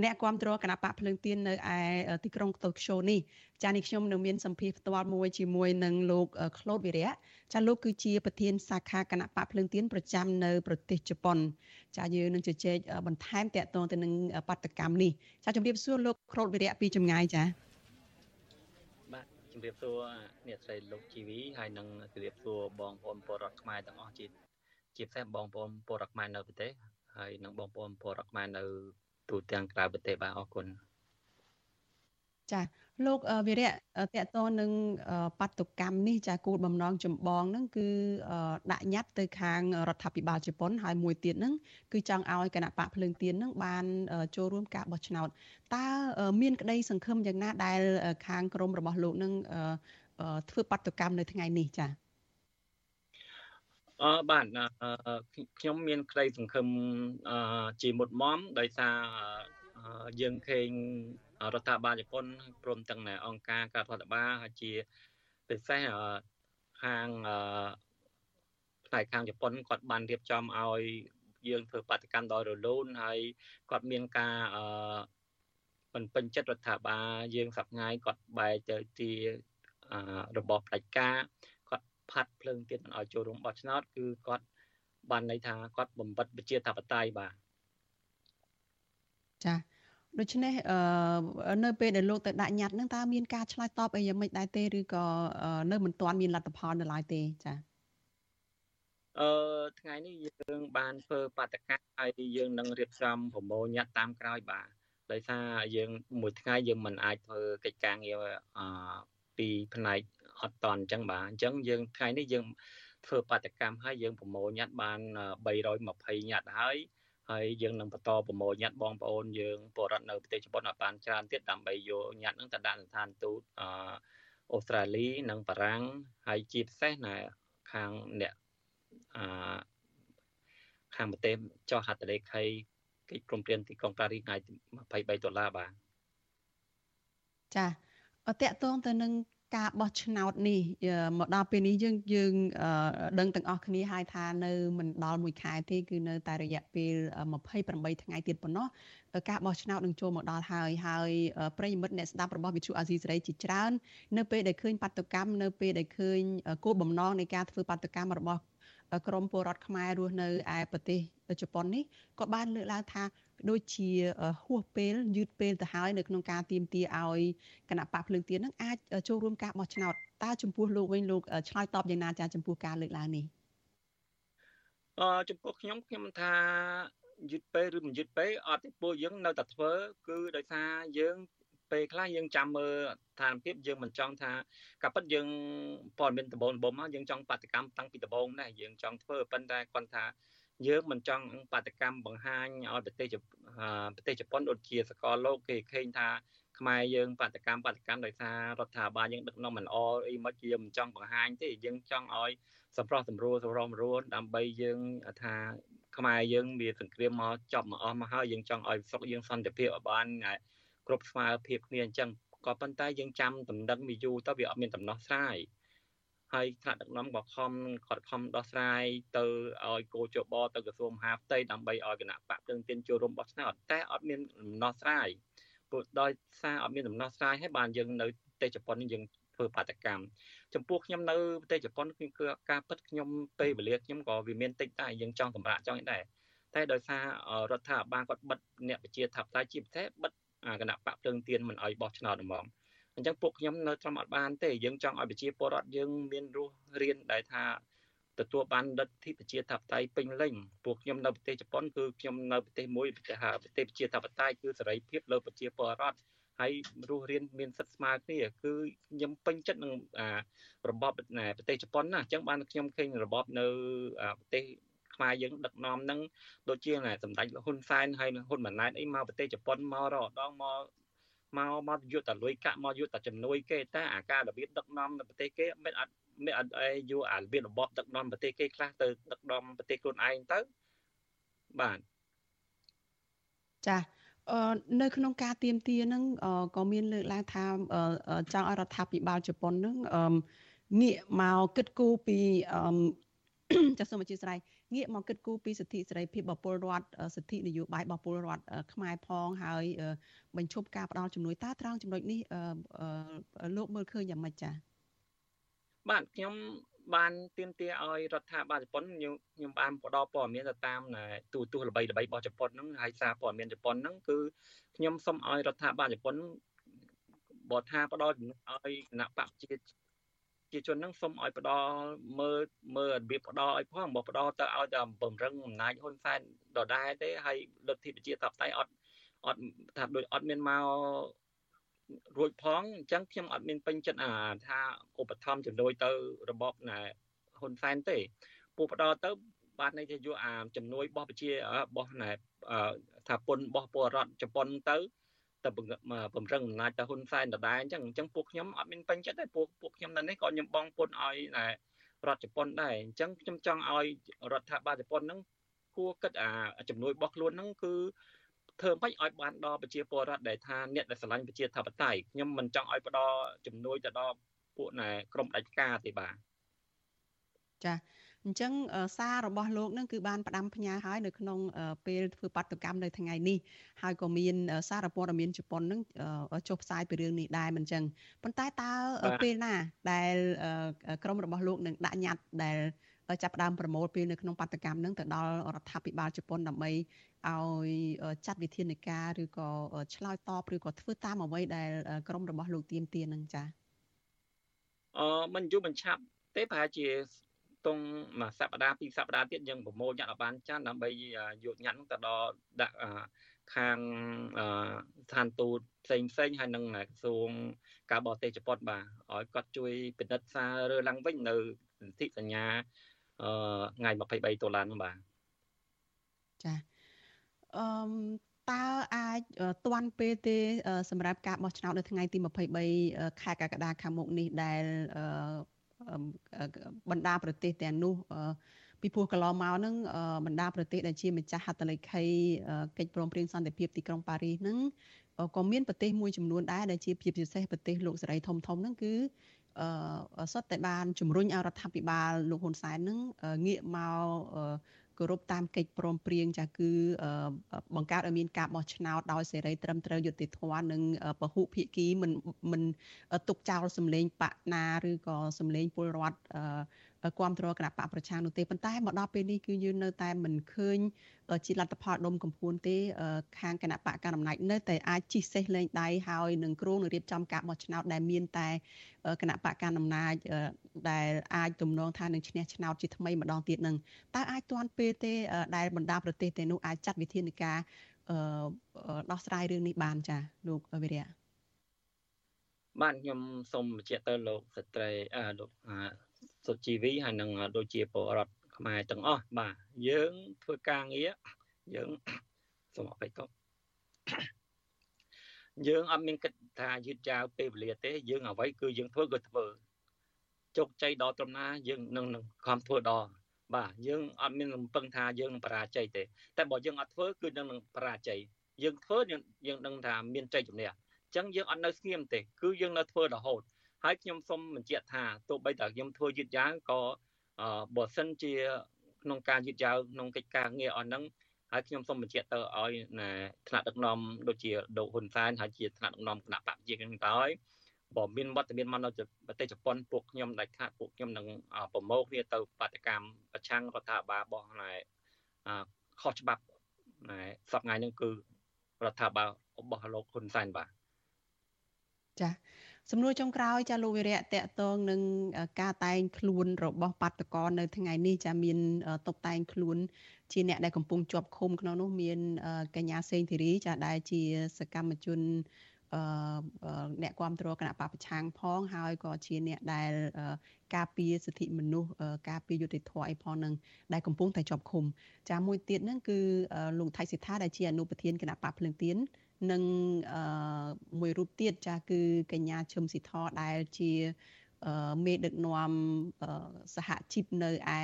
Speaker 4: អ្នកគ្រប់គ្រងគណៈបកភ្លើងទៀននៅឯទីក្រុងតូក្យូនេះចានេះខ្ញុំនៅមានសម្ភារផ្ទាល់មួយជាមួយនឹងលោកក្លូតវិរៈចាលោកគឺជាប្រធានសាខាគណៈបកភ្លើងទៀនប្រចាំនៅប្រទេសជប៉ុន ចាយើងនឹងជជែកបន្ថែមតកតងទៅនឹងបដកម្មនេះចាជំរាបសួរលោកក្លូតវិរៈពីចម្ងាយចា
Speaker 13: បាទជំរាបសួរអ្នកស្រីលោកជីវីហើយនិងជំរាបសួរបងប្អូនពលរដ្ឋខ្មែរទាំងអស់ជាជាពិសេសបងប្អូនពលរដ្ឋខ្មែរនៅប្រទេសហើយនិងបងប្អូនពលរដ្ឋខ្មែរនៅ ទូទាំងក្រៅប្រទេសបាទអរគុណ
Speaker 4: ចាលោកវិរៈតកតនឹងបដកម្មនេះចាគោលបំណងចម្បងហ្នឹងគឺដាក់ញត្តិទៅខាងរដ្ឋាភិបាលជប៉ុនហើយមួយទៀតហ្នឹងគឺចង់ឲ្យគណៈបកភ្លើងទៀនហ្នឹងបានចូលរួមការបោះឆ្នោតតើមានក្តីសង្ឃឹមយ៉ាងណាដែលខាងក្រមរបស់លោកនឹងធ្វើបដកម្មនៅថ្ងៃនេះចា
Speaker 13: អឺបាទខ្ញុំមានក្តីសង្ឃឹមជាមុតមមដោយសារយើងឃើញរដ្ឋាភិបាលជប៉ុនព្រមទាំងអង្គការការរដ្ឋបាលហើយជាពិសេសខាងផ្នែកខាងជប៉ុនគាត់បានរៀបចំឲ្យយើងធ្វើបាតកម្មដោយរលូនហើយគាត់មានការអឺមិនពេញចិត្តរដ្ឋាភិបាលយើងសប្ងាយគាត់បែរទៅជារបបផ្ដាច់ការ ផាត់ភ្លើងទៀតមិនឲ្យចូលរួមបោះឆ្នោតគឺគាត់បានន័យថាគាត់បំបិតប្រជាធិបតេយ្យបាទ
Speaker 4: ចាដូច្នេះនៅពេលដែលលោកទៅដាក់ញត្តិនឹងតើមានការឆ្លើយតបអីយ៉ាងម៉េចដែរទេឬក៏នៅមិនទាន់មានលទ្ធផលនៅឡើយទេចា
Speaker 13: អឺថ្ងៃនេះយើងបានធ្វើបាតកម្មហើយយើងនឹងរៀបចំប្រមូលញត្តិតាមក្រោយបាទដោយសារយើងមួយថ្ងៃយើងមិនអាចធ្វើកិច្ចការងារអឺពីផ្នែក អត់តន់អញ្ចឹងបាទអញ្ចឹងយើងថ្ងៃនេះយើងធ្វើបាតកម្មហើយយើងប្រមូលញត្តិបាន320ញត្តិហើយហើយយើងនឹងបន្តប្រមូលញត្តិបងប្អូនយើងពលរដ្ឋនៅប្រទេសជប៉ុនឲ្យបានច្រើនទៀតដើម្បីយកញត្តិនឹងទៅដាក់ស្ថានទូតអឺអូស្ត្រាលីនិងបារាំងហើយជាពិសេសណាខាងអ្នកអឺខាងប្រទេសចុះហត្ថលេខីកិច្ចព្រមព្រៀងទីក្រុងប៉ារីសថ្ងៃ23ដុល្លារបាទ
Speaker 4: ចាតកតងទៅនឹង ការបោះឆ្នោតនេះមកដល់ពេលនេះយើងយើងដឹងទាំងអស់គ្នាហើយថានៅមិនដល់មួយខែទេគឺនៅតែរយៈពេល28ថ្ងៃទៀតប៉ុណ្ណោះការបោះឆ្នោតនឹងចូលមកដល់ហើយហើយប្រិយមិត្តអ្នកស្ដាប់របស់វិទ្យុអាស៊ីសេរីជាច្រើន នៅពេលដែលឃើញបាតុកម្មនៅពេលដែលឃើញគោលបំណងនៃការធ្វើបាតុកម្មរបស់ ក្រមពលរដ្ឋខ្មែររស់នៅឯប្រទេសជប៉ុននេះក៏បានលើកឡើងថាដូចជាហួសពេលយឺតពេលទៅហើយនៅក្នុងការទៀមទាឲ្យគណៈបកភ្លើងទៀននឹងអាចចូលរួមការបោះឆ្នោតតើចំពោះលោកវិញលោកឆ្លើយតបយ៉ាងណាចាចំពោះការលើកឡើងនេះ
Speaker 13: អឺចំពោះខ្ញុំខ្ញុំថាយឺតពេលឬមិនយឺតពេលអត់ទេពួកយើងនៅតែធ្វើគឺដោយសារយើង ពេលខ្លះយើងចាំមើលស្ថានភាពយើងមិនចង់ថាកាពិតយើងព័ត៌មានដំបូងដំបូងមកយើងចង់បដកម្មតាំងពីដំបូងដែរយើងចង់ធ្វើប៉ុន្តែគាត់ថាយើងមិនចង់បដកម្មបង្ហាញឲ្យប្រទេសប្រទេសជប៉ុនដូចជាសកលលោកគេឃើញថាខ្មែរយើងបដកម្មបដកម្មដោយសាររដ្ឋាភិបាលយើងដឹកនាំមិនល្អអីមកយើងមិនចង់បង្ហាញទេយើងចង់ឲ្យសម្រោះសម្រួលសម្រោះសម្រួលដើម្បីយើងថាខ្មែរយើងមានសង្គ្រាមមកចប់មកអស់មកហើយយើងចង់ឲ្យស្រុកយើងសន្តិភាពឲ្យបាន គ្រប់ស្មើភាពគ្នាអញ្ចឹងក៏ប៉ុន្តែយើងចាំតំណឹងវាយូរទៅវាអត់មានដំណោះស្រាយហើយថ្នាក់ដឹកនាំក៏ខំគាត់ខំដោះស្រាយទៅឲ្យគោចបទៅក្រសួងមហាផ្ទៃដើម្បីឲ្យគណៈបកភ្លើងទៀនចូលរួមបោះឆ្នោតតែអត់មានដំណោះស្រាយព្រោះដោយសារអត់មានដំណោះស្រាយហើយបានយើងនៅប្រទេសជប៉ុននេះយើងធ្វើបាតកម្មចំពោះខ្ញុំនៅប្រទេសជប៉ុនគឺការពិតខ្ញុំពេលវេលាខ្ញុំក៏វាមានតិចដែរយើងចង់សម្រាប់ចង់ដែរតែដោយសាររដ្ឋាភិបាលគាត់បិទអ្នកវិជាថាបតៃជាពិសេសបិទ គណៈបកភ្លើងទៀនមិនអោយបោះឆ្នោតហ្មងអញ្ចឹងពួកខ្ញុំនៅត្រឹមអត់បានទេយើងចង់ឲ្យប្រជាពលរដ្ឋយើងមានរស់រៀនដែលថាទទួលបានលទ្ធិប្រជាធិបតេយ្យពេញលេញពួកខ្ញុំនៅប្រទេសជប៉ុនគឺខ្ញុំនៅប្រទេសមួយប្រទេសប្រទេសប្រជាធិបតេយ្យគឺសេរីភាពលើប្រជាពលរដ្ឋហើយរស់រៀនមានសិទ្ធិស្មើគ្នាគឺខ្ញុំពេញចិត្តនឹងរបបប្រទេសជប៉ុនណាអញ្ចឹងបានខ្ញុំឃើញរបបនៅប្រទេស ខ្មែរយើងដឹកនាំនឹងដូចជាសម្ដេចហ៊ុនសែនហើយហ៊ុនម៉ាណែតអីមកប្រទេសជប៉ុនមករដងមកមកមកយកតែលុយកាក់មកយកតែជំនួយគេតែអាការរបៀបដឹកនាំនៅប្រទេសគេមិនអត់មិនអត់អីយកអារបៀបរបបដឹកនាំប្រទេសគេខ្លះទៅដឹកនាំប្រទេសខ្លួនឯងទៅបាទ
Speaker 4: ចាអឺនៅក្នុងការទៀមទានឹងក៏មានលើកឡើងថាចង់ឲ្យរដ្ឋាភិបាលជប៉ុននឹងងាកមកគិតគូរពីចាសសូមអធិស្ឋាន ងាកមកគិតគូរពីសិទ្ធិសេរីភាពរបស់ពលរដ្ឋសិទ្ធិនយោបាយរបស់ពលរដ្ឋខ្មែរផងហើយបញ្ឈប់ការផ្ដាល់ជំនួយតើត្រង់ចំណុចនេះលោកមើលឃើញយ៉ាងម៉េចចា៎
Speaker 13: បាទខ្ញុំបានទៀមទាឲ្យរដ្ឋាភិបាលជប៉ុនខ្ញុំខ្ញុំបានផ្ដល់ព័ត៌មានទៅតាមទូទស្សន៍ល្បីល្បីរបស់ជប៉ុនហ្នឹងហើយសារព័ត៌មានជប៉ុនហ្នឹងគឺខ្ញុំសូមឲ្យរដ្ឋាភិបាលជប៉ុនបើថាផ្ដល់ជំនួយឲ្យគណៈបកជាប្រ ជាជននឹងសូមឲ្យផ្ដល់មើលមើលរបៀបផ្ដល់ឲ្យផងបើផ្ដល់ទៅឲ្យតែបំរឹងអំណាចហ៊ុនសែនដដែលទេហើយលទ្ធិប្រជាធិបតេយ្យអត់អត់ថាដូចអត់មានមករួចផងអញ្ចឹងខ្ញុំអត់មានពេញចិត្តអាថាឧបត្ថម្ភជំនួយទៅរបបណាហ៊ុនសែនទេពួកផ្ដល់ទៅបាទន័យថាយកអាជំនួយរបស់ប្រជារបស់ណែថាពុនរបស់ពលរដ្ឋជប៉ុនទៅ ទៅបំរឹងអំណាចទៅហ៊ុនសែនដដែលអញ្ចឹងអញ្ចឹងពួកខ្ញុំអត់មានពេញចិត្តទេពួកពួកខ្ញុំនៅនេះក៏ខ្ញុំបងពុនឲ្យរដ្ឋជប៉ុនដែរអញ្ចឹងខ្ញុំចង់ឲ្យរដ្ឋាភិបាលជប៉ុនហ្នឹងគួរគិតអាជំនួយរបស់ខ្លួនហ្នឹងគឺធ្វើមិនឲ្យបានដល់ប្រជាពលរដ្ឋដែលថាអ្នកដែលស្រឡាញ់ប្រជាធិបតេយ្យខ្ញុំមិនចង់ឲ្យផ្ដល់ជំនួយទៅដល់ពួកណែក្រុមដាច់ការទេបាទ
Speaker 4: ចា អញ្ចឹងសាររបស់លោកនឹងគឺបានផ្ដាំផ្ញើឲ្យនៅក្នុងពេលធ្វើបាតុកម្មនៅថ្ងៃនេះហើយក៏មានសារព័ត៌មានជប៉ុននឹងចុះផ្សាយពីរឿងនេះដែរមិនអញ្ចឹងប៉ុន្តែតើពេលណា ដែលក្រមរបស់លោកនឹងដាក់ញត្តិដែលចាប់ផ្ដើមប្រមូលពេលនៅក្នុងបាតុកម្មនឹងទៅដល់រដ្ឋាភិបាលជប៉ុនដើម្បីឲ្យចាត់វិធានការឬក៏ឆ្លើយតបឬក៏ធ្វើតាមអ្វីដែលក្រមរបស់លោកទៀមទានឹងចា
Speaker 13: អឺមិនយូរមិនឆាប់ទេប្រហែលជា ទងមួយសប្តាហ៍ពីរសប្តាហ៍ទៀតយើងប្រមូលញ៉ាត់ឲ្យបានចាស់ដើម្បីយកញ៉ាត់ទៅដល់ដាក់ខាងស្ថានទូតផ្សេងផ្សេងហើយនឹងក្រសួងការបរទេសជប៉ុនបាទឲ្យគាត់ជួយពិនិត្យសាររើឡើងវិញនៅសន្ធិសញ្ញាអឺថ្ងៃ23តុលានោះបាទ
Speaker 4: ចាអឺតើអាចទាន់ពេលទេ សម្រាប់ការបោះឆ្នោតនៅថ្ងៃទី23ខែកក្កដាខាងមុខនេះដែល បណ្ដាប្រទេសទាំងនោះពីព្រោះកន្លងមកហ្នឹងបណ្ដាប្រទេសដែលជាម្ចាស់ហត្ថលេខីកិច្ចព្រមព្រៀងសន្តិភាពទីក្រុងប៉ារីសហ្នឹងក៏មានប្រទេសមួយចំនួនដែរដែលជាភាពពិសេសប្រទេសលោកសេរីធំធំហ្នឹងគឺអឺសុទ្ធតែបានជំរុញឲ្យរដ្ឋាភិបាលលោកហ៊ុនសែនហ្នឹងងាកមក គោរពតាមកិច្ចព្រមព្រៀងចាគឺបង្កើតឲ្យមានការបោះឆ្នោតដោយសេរីត្រឹមត្រូវយុត្តិធម៌និងពហុភាគីមិនមិនទុកចោលសម្លេងបកណាឬក៏សម្លេងពលរដ្ឋគ្រប់គ្រងគណៈបកប្រឆាំងនោះទេប៉ុន្តែមកដល់ពេលនេះគឺយើងនៅតែមិនឃើញជាលទ្ធផលដុំកំភួនទេខាងគណៈបកកណ្ដាលអំណាចនៅតែអាចជិះសេះលេងដៃហើយនឹងគ្រោងនឹងរៀបចំការបោះឆ្នោតដែលមានតែគណៈបកកណ្ដាលអំណាចដែលអាចទំនងថានឹងឈ្នះឆ្នោតជាថ្មីម្ដងទៀតនឹងតើអាចទាន់ពេលទេដែលបណ្ដាប្រទេសទាំងនោះអាចចាត់វិធានការដោះស្រាយរឿងនេះបានចាលោកវិរៈ
Speaker 13: បាទខ្ញុំសូមបញ្ជាក់ទៅលោកស្ត្រីអឺលោក សុជីវីហើយនឹងដូចជាពលរដ្ឋខ្មែរទាំងអស់បាទយើងធ្វើការងារយើងសូមអបិយតយើងអត់មានគិតថាយឺតយ៉ាវពេលវេលាទេ យើងអ្វីគឺយើងធ្វើគឺធ្វើជោគជ័យដល់ត្រឹមណាយើងនឹងនឹងខំធ្វើដល់បាទយើងអត់មានរំពឹងថាយើងនឹងបរាជ័យទេតែបើយើងអត់ធ្វើគឺនឹងនឹងបរាជ័យយើងធ្វើយើងដឹងថាមានជ័យជំនះអញ្ចឹងយើងអត់នៅស្ងៀមទេគឺយើងនៅធ្វើរហូត ហើយខ្ញុំសូមបញ្ជាក់ថាទោះបីតែខ្ញុំធ្វើយឺតយ៉ាវក៏បើសិនជាក្នុងការយឺតយ៉ាវក្នុងកិច្ចការងារអស់ហ្នឹងហើយខ្ញុំសូមបញ្ជាក់ទៅឲ្យណាថ្នាក់ដឹកនាំដូចជាលោកហ៊ុនសែនហើយជាថ្នាក់ដឹកនាំគណៈបព្វជិកហ្នឹងទៅហើយបើមានវត្តមានមកនៅប្រទេសជប៉ុនពួកខ្ញុំដែលថាពួកខ្ញុំនឹងប្រមូលគ្នាទៅបាតកម្មប្រឆាំងរដ្ឋាភិបាលរបស់ណែខុសច្បាប់ណែសប្តាហ៍នេះគឺរដ្ឋាភិបាលរបស់លោកហ៊ុនសែនបាទ
Speaker 4: ចា សំណួរចុងក្រោយចាលោកវិរៈតកតងនឹងការតែងខ្លួនរបស់បាតកោនៅថ្ងៃនេះចាមានតុបតែងខ្លួនជាអ្នកដែលកំពុងជាប់ឃុំក្នុងនោះមានកញ្ញាសេងធីរីចាដែលជាសកម្មជនអឺអ្នកគ្រប់គ្រងគណៈបពប្រឆាំងផងហើយក៏ជាអ្នកដែលការពារសិទ្ធិមនុស្សការពារយុត្តិធម៌អីផងនឹងដែលកំពុងតែជាប់ឃុំចាមួយទៀតហ្នឹងគឺលោកថៃសិដ្ឋាដែលជាអនុប្រធានគណៈបកភ្លឹងទៀន និងមួយរូបទៀតចាស់គឺកញ្ញាឈឹមស៊ីធដែលជាមេដឹកនាំសហជីពនៅឯ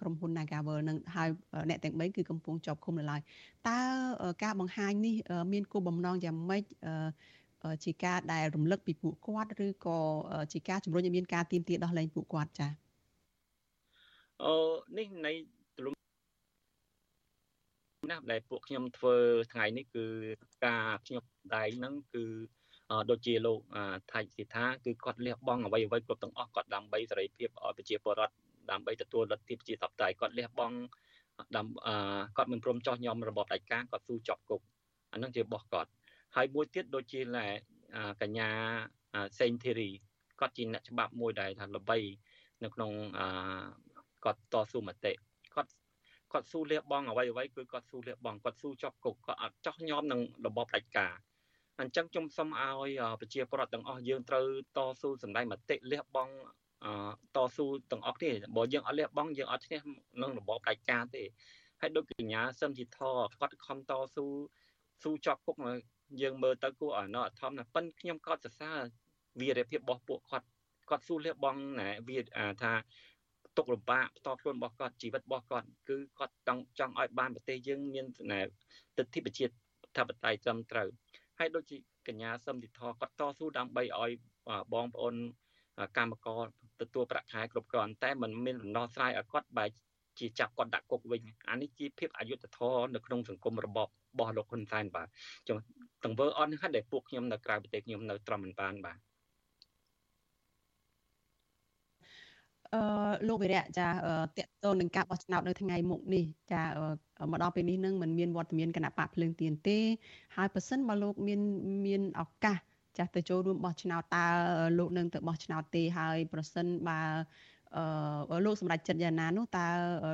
Speaker 4: ក្រុមហ៊ុន Nagavel នឹងហើយអ្នកទាំង3គឺកំពុងជាប់ឃុំនៅឡើយតើការបង្ហាញនេះ មានគោលបំណងយ៉ាងម៉េចជាការដែលរំលឹកពីពួកគាត់ឬក៏ជាការជំរុញឲ្យមានការទៀមទាដោះលែងពួកគាត់ចា៎
Speaker 13: អឺនេះនៃ ណាដែលពួកខ្ញុំធ្វើថ្ងៃនេះគឺការខ្ញុំដែងហ្នឹងគឺដូចជាលោកថៃសិដ្ឋាគឺគាត់លះបង់អ្វីអ្វីគ្រប់ទាំងអស់គាត់ដើម្បីសេរីភាពឲ្យប្រជាពលរដ្ឋដើម្បីទទួលលទ្ធិប្រជាធិបតេយ្យគាត់លះបង់ដំគាត់មិនព្រមចោះញោមរបបដាច់ការគាត់ស៊ូជាប់គុកអានឹងជារបស់គាត់ហើយមួយទៀតដូចជាកញ្ញាសេងធីរីគាត់ជាអ្នកច្បាប់មួយដែលថាល្បីនៅក្នុងគាត់តស៊ូមតិ គាត់ស៊ូលះបង់អ្វីអ្វីគឺគាត់ស៊ូលះបង់គាត់ស៊ូជាប់គុកគាត់អត់ចោះញោមនឹងរបបផ្ដាច់ការអញ្ចឹងខ្ញុំសូមឲ្យប្រជាពលរដ្ឋទាំងអស់យើងត្រូវតស៊ូសម្ដែងមតិលះបង់តស៊ូទាំងអស់គ្នាបើយើងអត់លះបង់យើងអត់ឈ្នះនឹងរបបផ្ដាច់ការទេហើយដូចកញ្ញាសឹមជីធគាត់ខំតស៊ូស៊ូជាប់គុកយើងមើលទៅគួរឲ្យណោះអធមណាប៉ិនខ្ញុំក៏សរសើរវីរភាពរបស់ពួកគាត់គាត់ស៊ូលះបង់ណែវាថា ទុកលំបាកផ្ទាល់ខ្លួនរបស់គាត់ជីវិតរបស់គាត់គឺគាត់ចង់ចង់ឲ្យបានប្រទេសយើងមានទិដ្ឋិប្រជាធិបតេយ្យត្រឹមត្រូវហើយដូចជាកញ្ញាសឹមទីធគាត់តស៊ូដើម្បីឲ្យបងប្អូនកម្មករទទួលប្រាក់ខែគ្រប់គ្រាន់តែมันមានដំណោះស្រាយឲ្យគាត់បែរជាចាប់គាត់ដាក់គុកវិញអានេះជាភាពអយុត្តិធម៌នៅក្នុងសង្គមរបបរបស់លោកហ៊ុនសែនបាទចុងទង្វើអត់នេះដែលពួកខ្ញុំនៅក្រៅប្រទេសខ្ញុំនៅត្រឹមមិនបានបាទ
Speaker 4: អឺលោកវិរៈចាតកតូននឹងការបោះឆ្នោតនៅថ្ងៃមុខនេះចាមកដល់ពេលនេះនឹងមិនមានវត្តមានគណៈបកភ្លើងទៀនទេ ហើយប៉ះសិនបើលោកមានមានឱកាសចាស់ទៅចូលរួមបោះឆ្នោតតើលោកនឹងទៅបោះឆ្នោតទេហើយប្រសិនបើអឺលោកសម្រាប់ចិត្តយ៉ាងណានោះតើ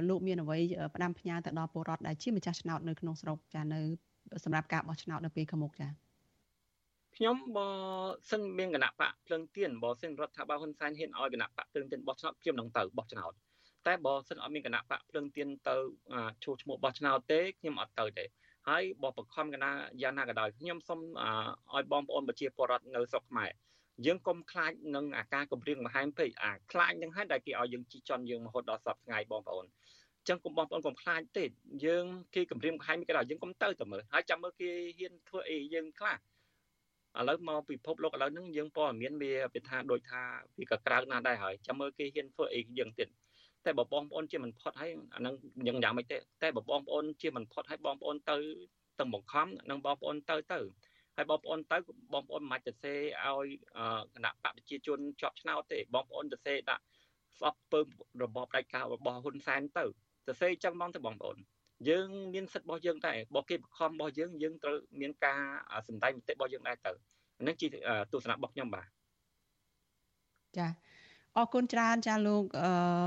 Speaker 4: លោកមានអ្វីផ្ដាំផ្ញើទៅដល់ពលរដ្ឋដែលជាម្ចាស់ឆ្នោតនៅក្នុងស្រុកចានៅសម្រាប់ការបោះឆ្នោតនៅពេលខាងមុខចា
Speaker 13: ខ្ញុំបើសិនមានគណៈបកភ្លឹងទៀនបើសិនរដ្ឋាភិបាលហ៊ុនសែនហ៊ានឲ្យគណៈបកភ្លឹងទៀនបោះឆ្នោតខ្ញុំនឹងទៅបោះឆ្នោតតែបើសិនអត់មានគណៈបកភ្លឹងទៀនទៅឈូឈ្មោះបោះឆ្នោតទេខ្ញុំអត់ទៅទេហើយបើបខំកណាយ៉ាងណាក៏ដោយខ្ញុំសូមឲ្យបងប្អូនប្រជាពលរដ្ឋនៅស្រុកខ្មែរយើងកុំខ្លាចនឹងអាការគម្រាមកំហែងពេកអាខ្លាចនឹងហើយដែលគេឲ្យយើងជីជន់យើងរហូតដល់សពថ្ងៃបងប្អូនចឹងកុំបងប្អូនកុំខ្លាចទេយើងគេគម្រាមកំហែងគេដល់យើងកុំទៅទៅមើលហើយចាំមើលគេហ៊ានធ្វើអីយើងខ្លះ ឥឡូវមកពិភពលោកឥឡូវហ្នឹងយើងព័ត៌មានវាវាថាដូចថាវាក៏ក្រៅណាស់ដែរហើយចាំមើលគេហ៊ានធ្វើអីយើងទៀតតែបើបងប្អូនជាមិនផុតហើយអាហ្នឹងយ៉ាងយ៉ាងមិនទេតែបើបងប្អូនជាមិនផុតហើយបងប្អូនទៅទាំងបង្ខំនឹងបងប្អូនទៅទៅហើយបងប្អូនទៅបងប្អូនមិនអាចទៅសេឲ្យគណៈបកប្រជាជនជាប់ឆ្នោតទេបងប្អូនទៅសេដាក់ស្អប់ពើរបបដាច់ការរបស់ហ៊ុនសែនទៅទៅសេចឹងហ្មងទៅបងប្អូន យើងមានសិទ្ធិរបស់យើងដែរបើគេបង្ខំរបស់យើងយើងត្រូវមានការសម្ដែងមតិរបស់យើងដែរទៅហ្នឹងជាទស្សនៈរបស់ខ្ញុំបាទ
Speaker 4: ចា អរគុណច្រើនចាលោក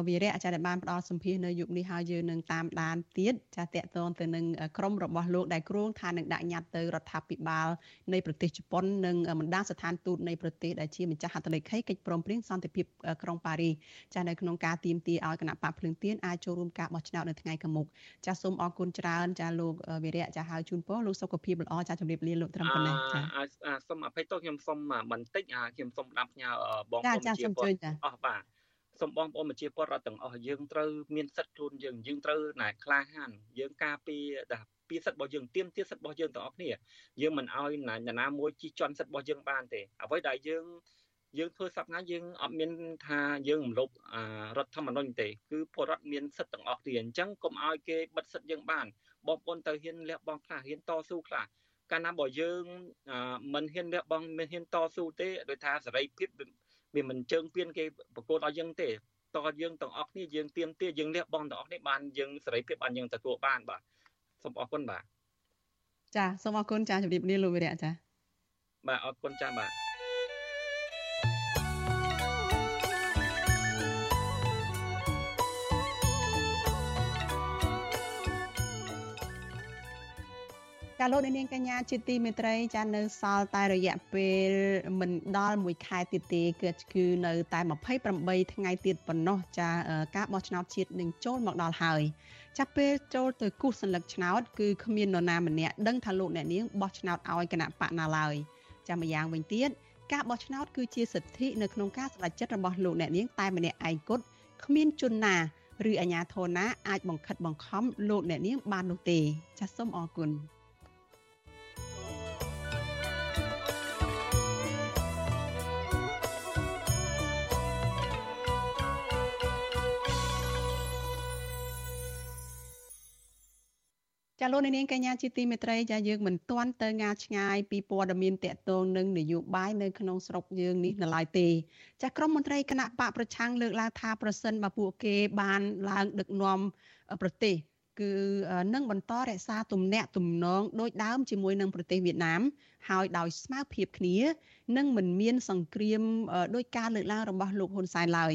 Speaker 4: វីរៈចាដែលបានផ្ដល់សម្ភារនៅយុគនេះហើយយើងនឹងតាមដានទៀតចាតកតងទៅនឹងក្រុមរបស់លោកដែលគ្រោងថានឹងដាក់ញត្តិទៅរដ្ឋាភិបាលនៃប្រទេសជប៉ុននិងបណ្ដាស្ថានទូតនៃប្រទេសដែលជាម្ចាស់ហត្ថលេខីកិច្ចព្រមព្រៀងសន្តិភាពក្រុងប៉ារីចានៅក្នុងការទៀមទាឲ្យគណៈបកភ្លឹងទៀនអាចចូលរួមការបោះឆ្នោតនៅថ្ងៃខាងមុខចាសូមអរគុណច្រើនចាលោកវីរៈចាហើយជូនពរលោកសុខភាពល្អចាជម្រាបលាលោកត្រឹមប៉ុណ្ណេះចា
Speaker 13: សូមអភ័យទោសខ្ញុំសូមបន្តិចខ្ញុំសូមដាំផ្ញើបងប្អូ
Speaker 4: នជាពល
Speaker 13: អស់បាទសូមបងប្អូនប្រជាពលរដ្ឋទាំងអស់យើងត្រូវមានសិទ្ធិខ្លួនយើងយើងត្រូវណែក្លាហានយើងការពារដល់ពីសិទ្ធិរបស់យើងទៀមទាសិទ្ធិរបស់យើងទាំងអស់គ្នាយើងមិនអោយណាណាមួយជីជន់សិទ្ធិរបស់យើងបានទេអ្វីដែលយើងយើងធ្វើសប្តាហ៍យើងអត់មានថាយើងរំលោភរដ្ឋធម្មនុញ្ញទេគឺពលរដ្ឋមានសិទ្ធិទាំងអស់គ្នាអញ្ចឹងកុំអោយគេបិទសិទ្ធិយើងបានបងប្អូនទៅហ៊ានលះបង់ខ្លះហ៊ានតស៊ូខ្លះកាលណាបើយើងមិនហ៊ានលះបង់មិនហ៊ានតស៊ូទេដោយថាសេរីភាព វាមិនជើងពៀនគេប្រកួតឲ្យយើងទេតើយើងទាំងអស់គ្នាយើងទៀមទាយើងលះបង់ទាំងអស់គ្នាបានយើងសេរីភាពបានយើងទទួលបានបាទសូមអរគុណបាទ
Speaker 4: ចាសូមអរគុណចាជម្រាបលាលោកវិរៈចា
Speaker 13: បាទអរគុណចាបាទ
Speaker 4: ចាលោកនាងកញ្ញាជាទីមេត្រីចានៅសល់តែរយៈពេលមិនដល់1ខែទៀតទេគឺគឺនៅតែ28ថ្ងៃទៀតប៉ុណ្ណោះចាការបោះឆ្នោតជាតិនឹងចូលមកដល់ហើយចាប់ពេលចូលទៅគូសសัญลักษณ์ឆ្នោតគឺគ្មាននរណាម្នាក់ដឹងថាលោកអ្នកនាងបោះឆ្នោតឲ្យគណៈបកណាឡើយចាំម្យ៉ាងវិញទៀតការបោះឆ្នោតគឺជាសិទ្ធិនៅក្នុងការសម្រេចចិត្តរបស់លោកអ្នកនាងតែម្នាក់ឯងគត់គ្មានជនណាឬអាជ្ញាធរណាអាចបង្ខិតបង្ខំលោកអ្នកនាងបាននោះទេចាសសូមអរគុណ ចាលោកនាងកញ្ញាជាទីមេត្រីចាយើងមិនទាន់ទៅងាឆ្ងាយពីព័ត៌មានតកតងនឹងនយោបាយនៅក្នុងស្រុកយើងនេះនៅឡើយទេចាក្រមមន្ត្រីគណៈបកប្រឆាំងលើកឡើងថាប្រសិនបើពួកគេបានឡើងដឹកនាំប្រទេសគឺនឹងបន្តរក្សាទំនាក់ទំនងដូចដើមជាមួយនឹងប្រទេសវៀតណាមហើយដោយស្មារភាពគ្នានឹងមិនមានសង្គ្រាមដោយការលើកឡើងរបស់លោកហ៊ុនសែនឡើយ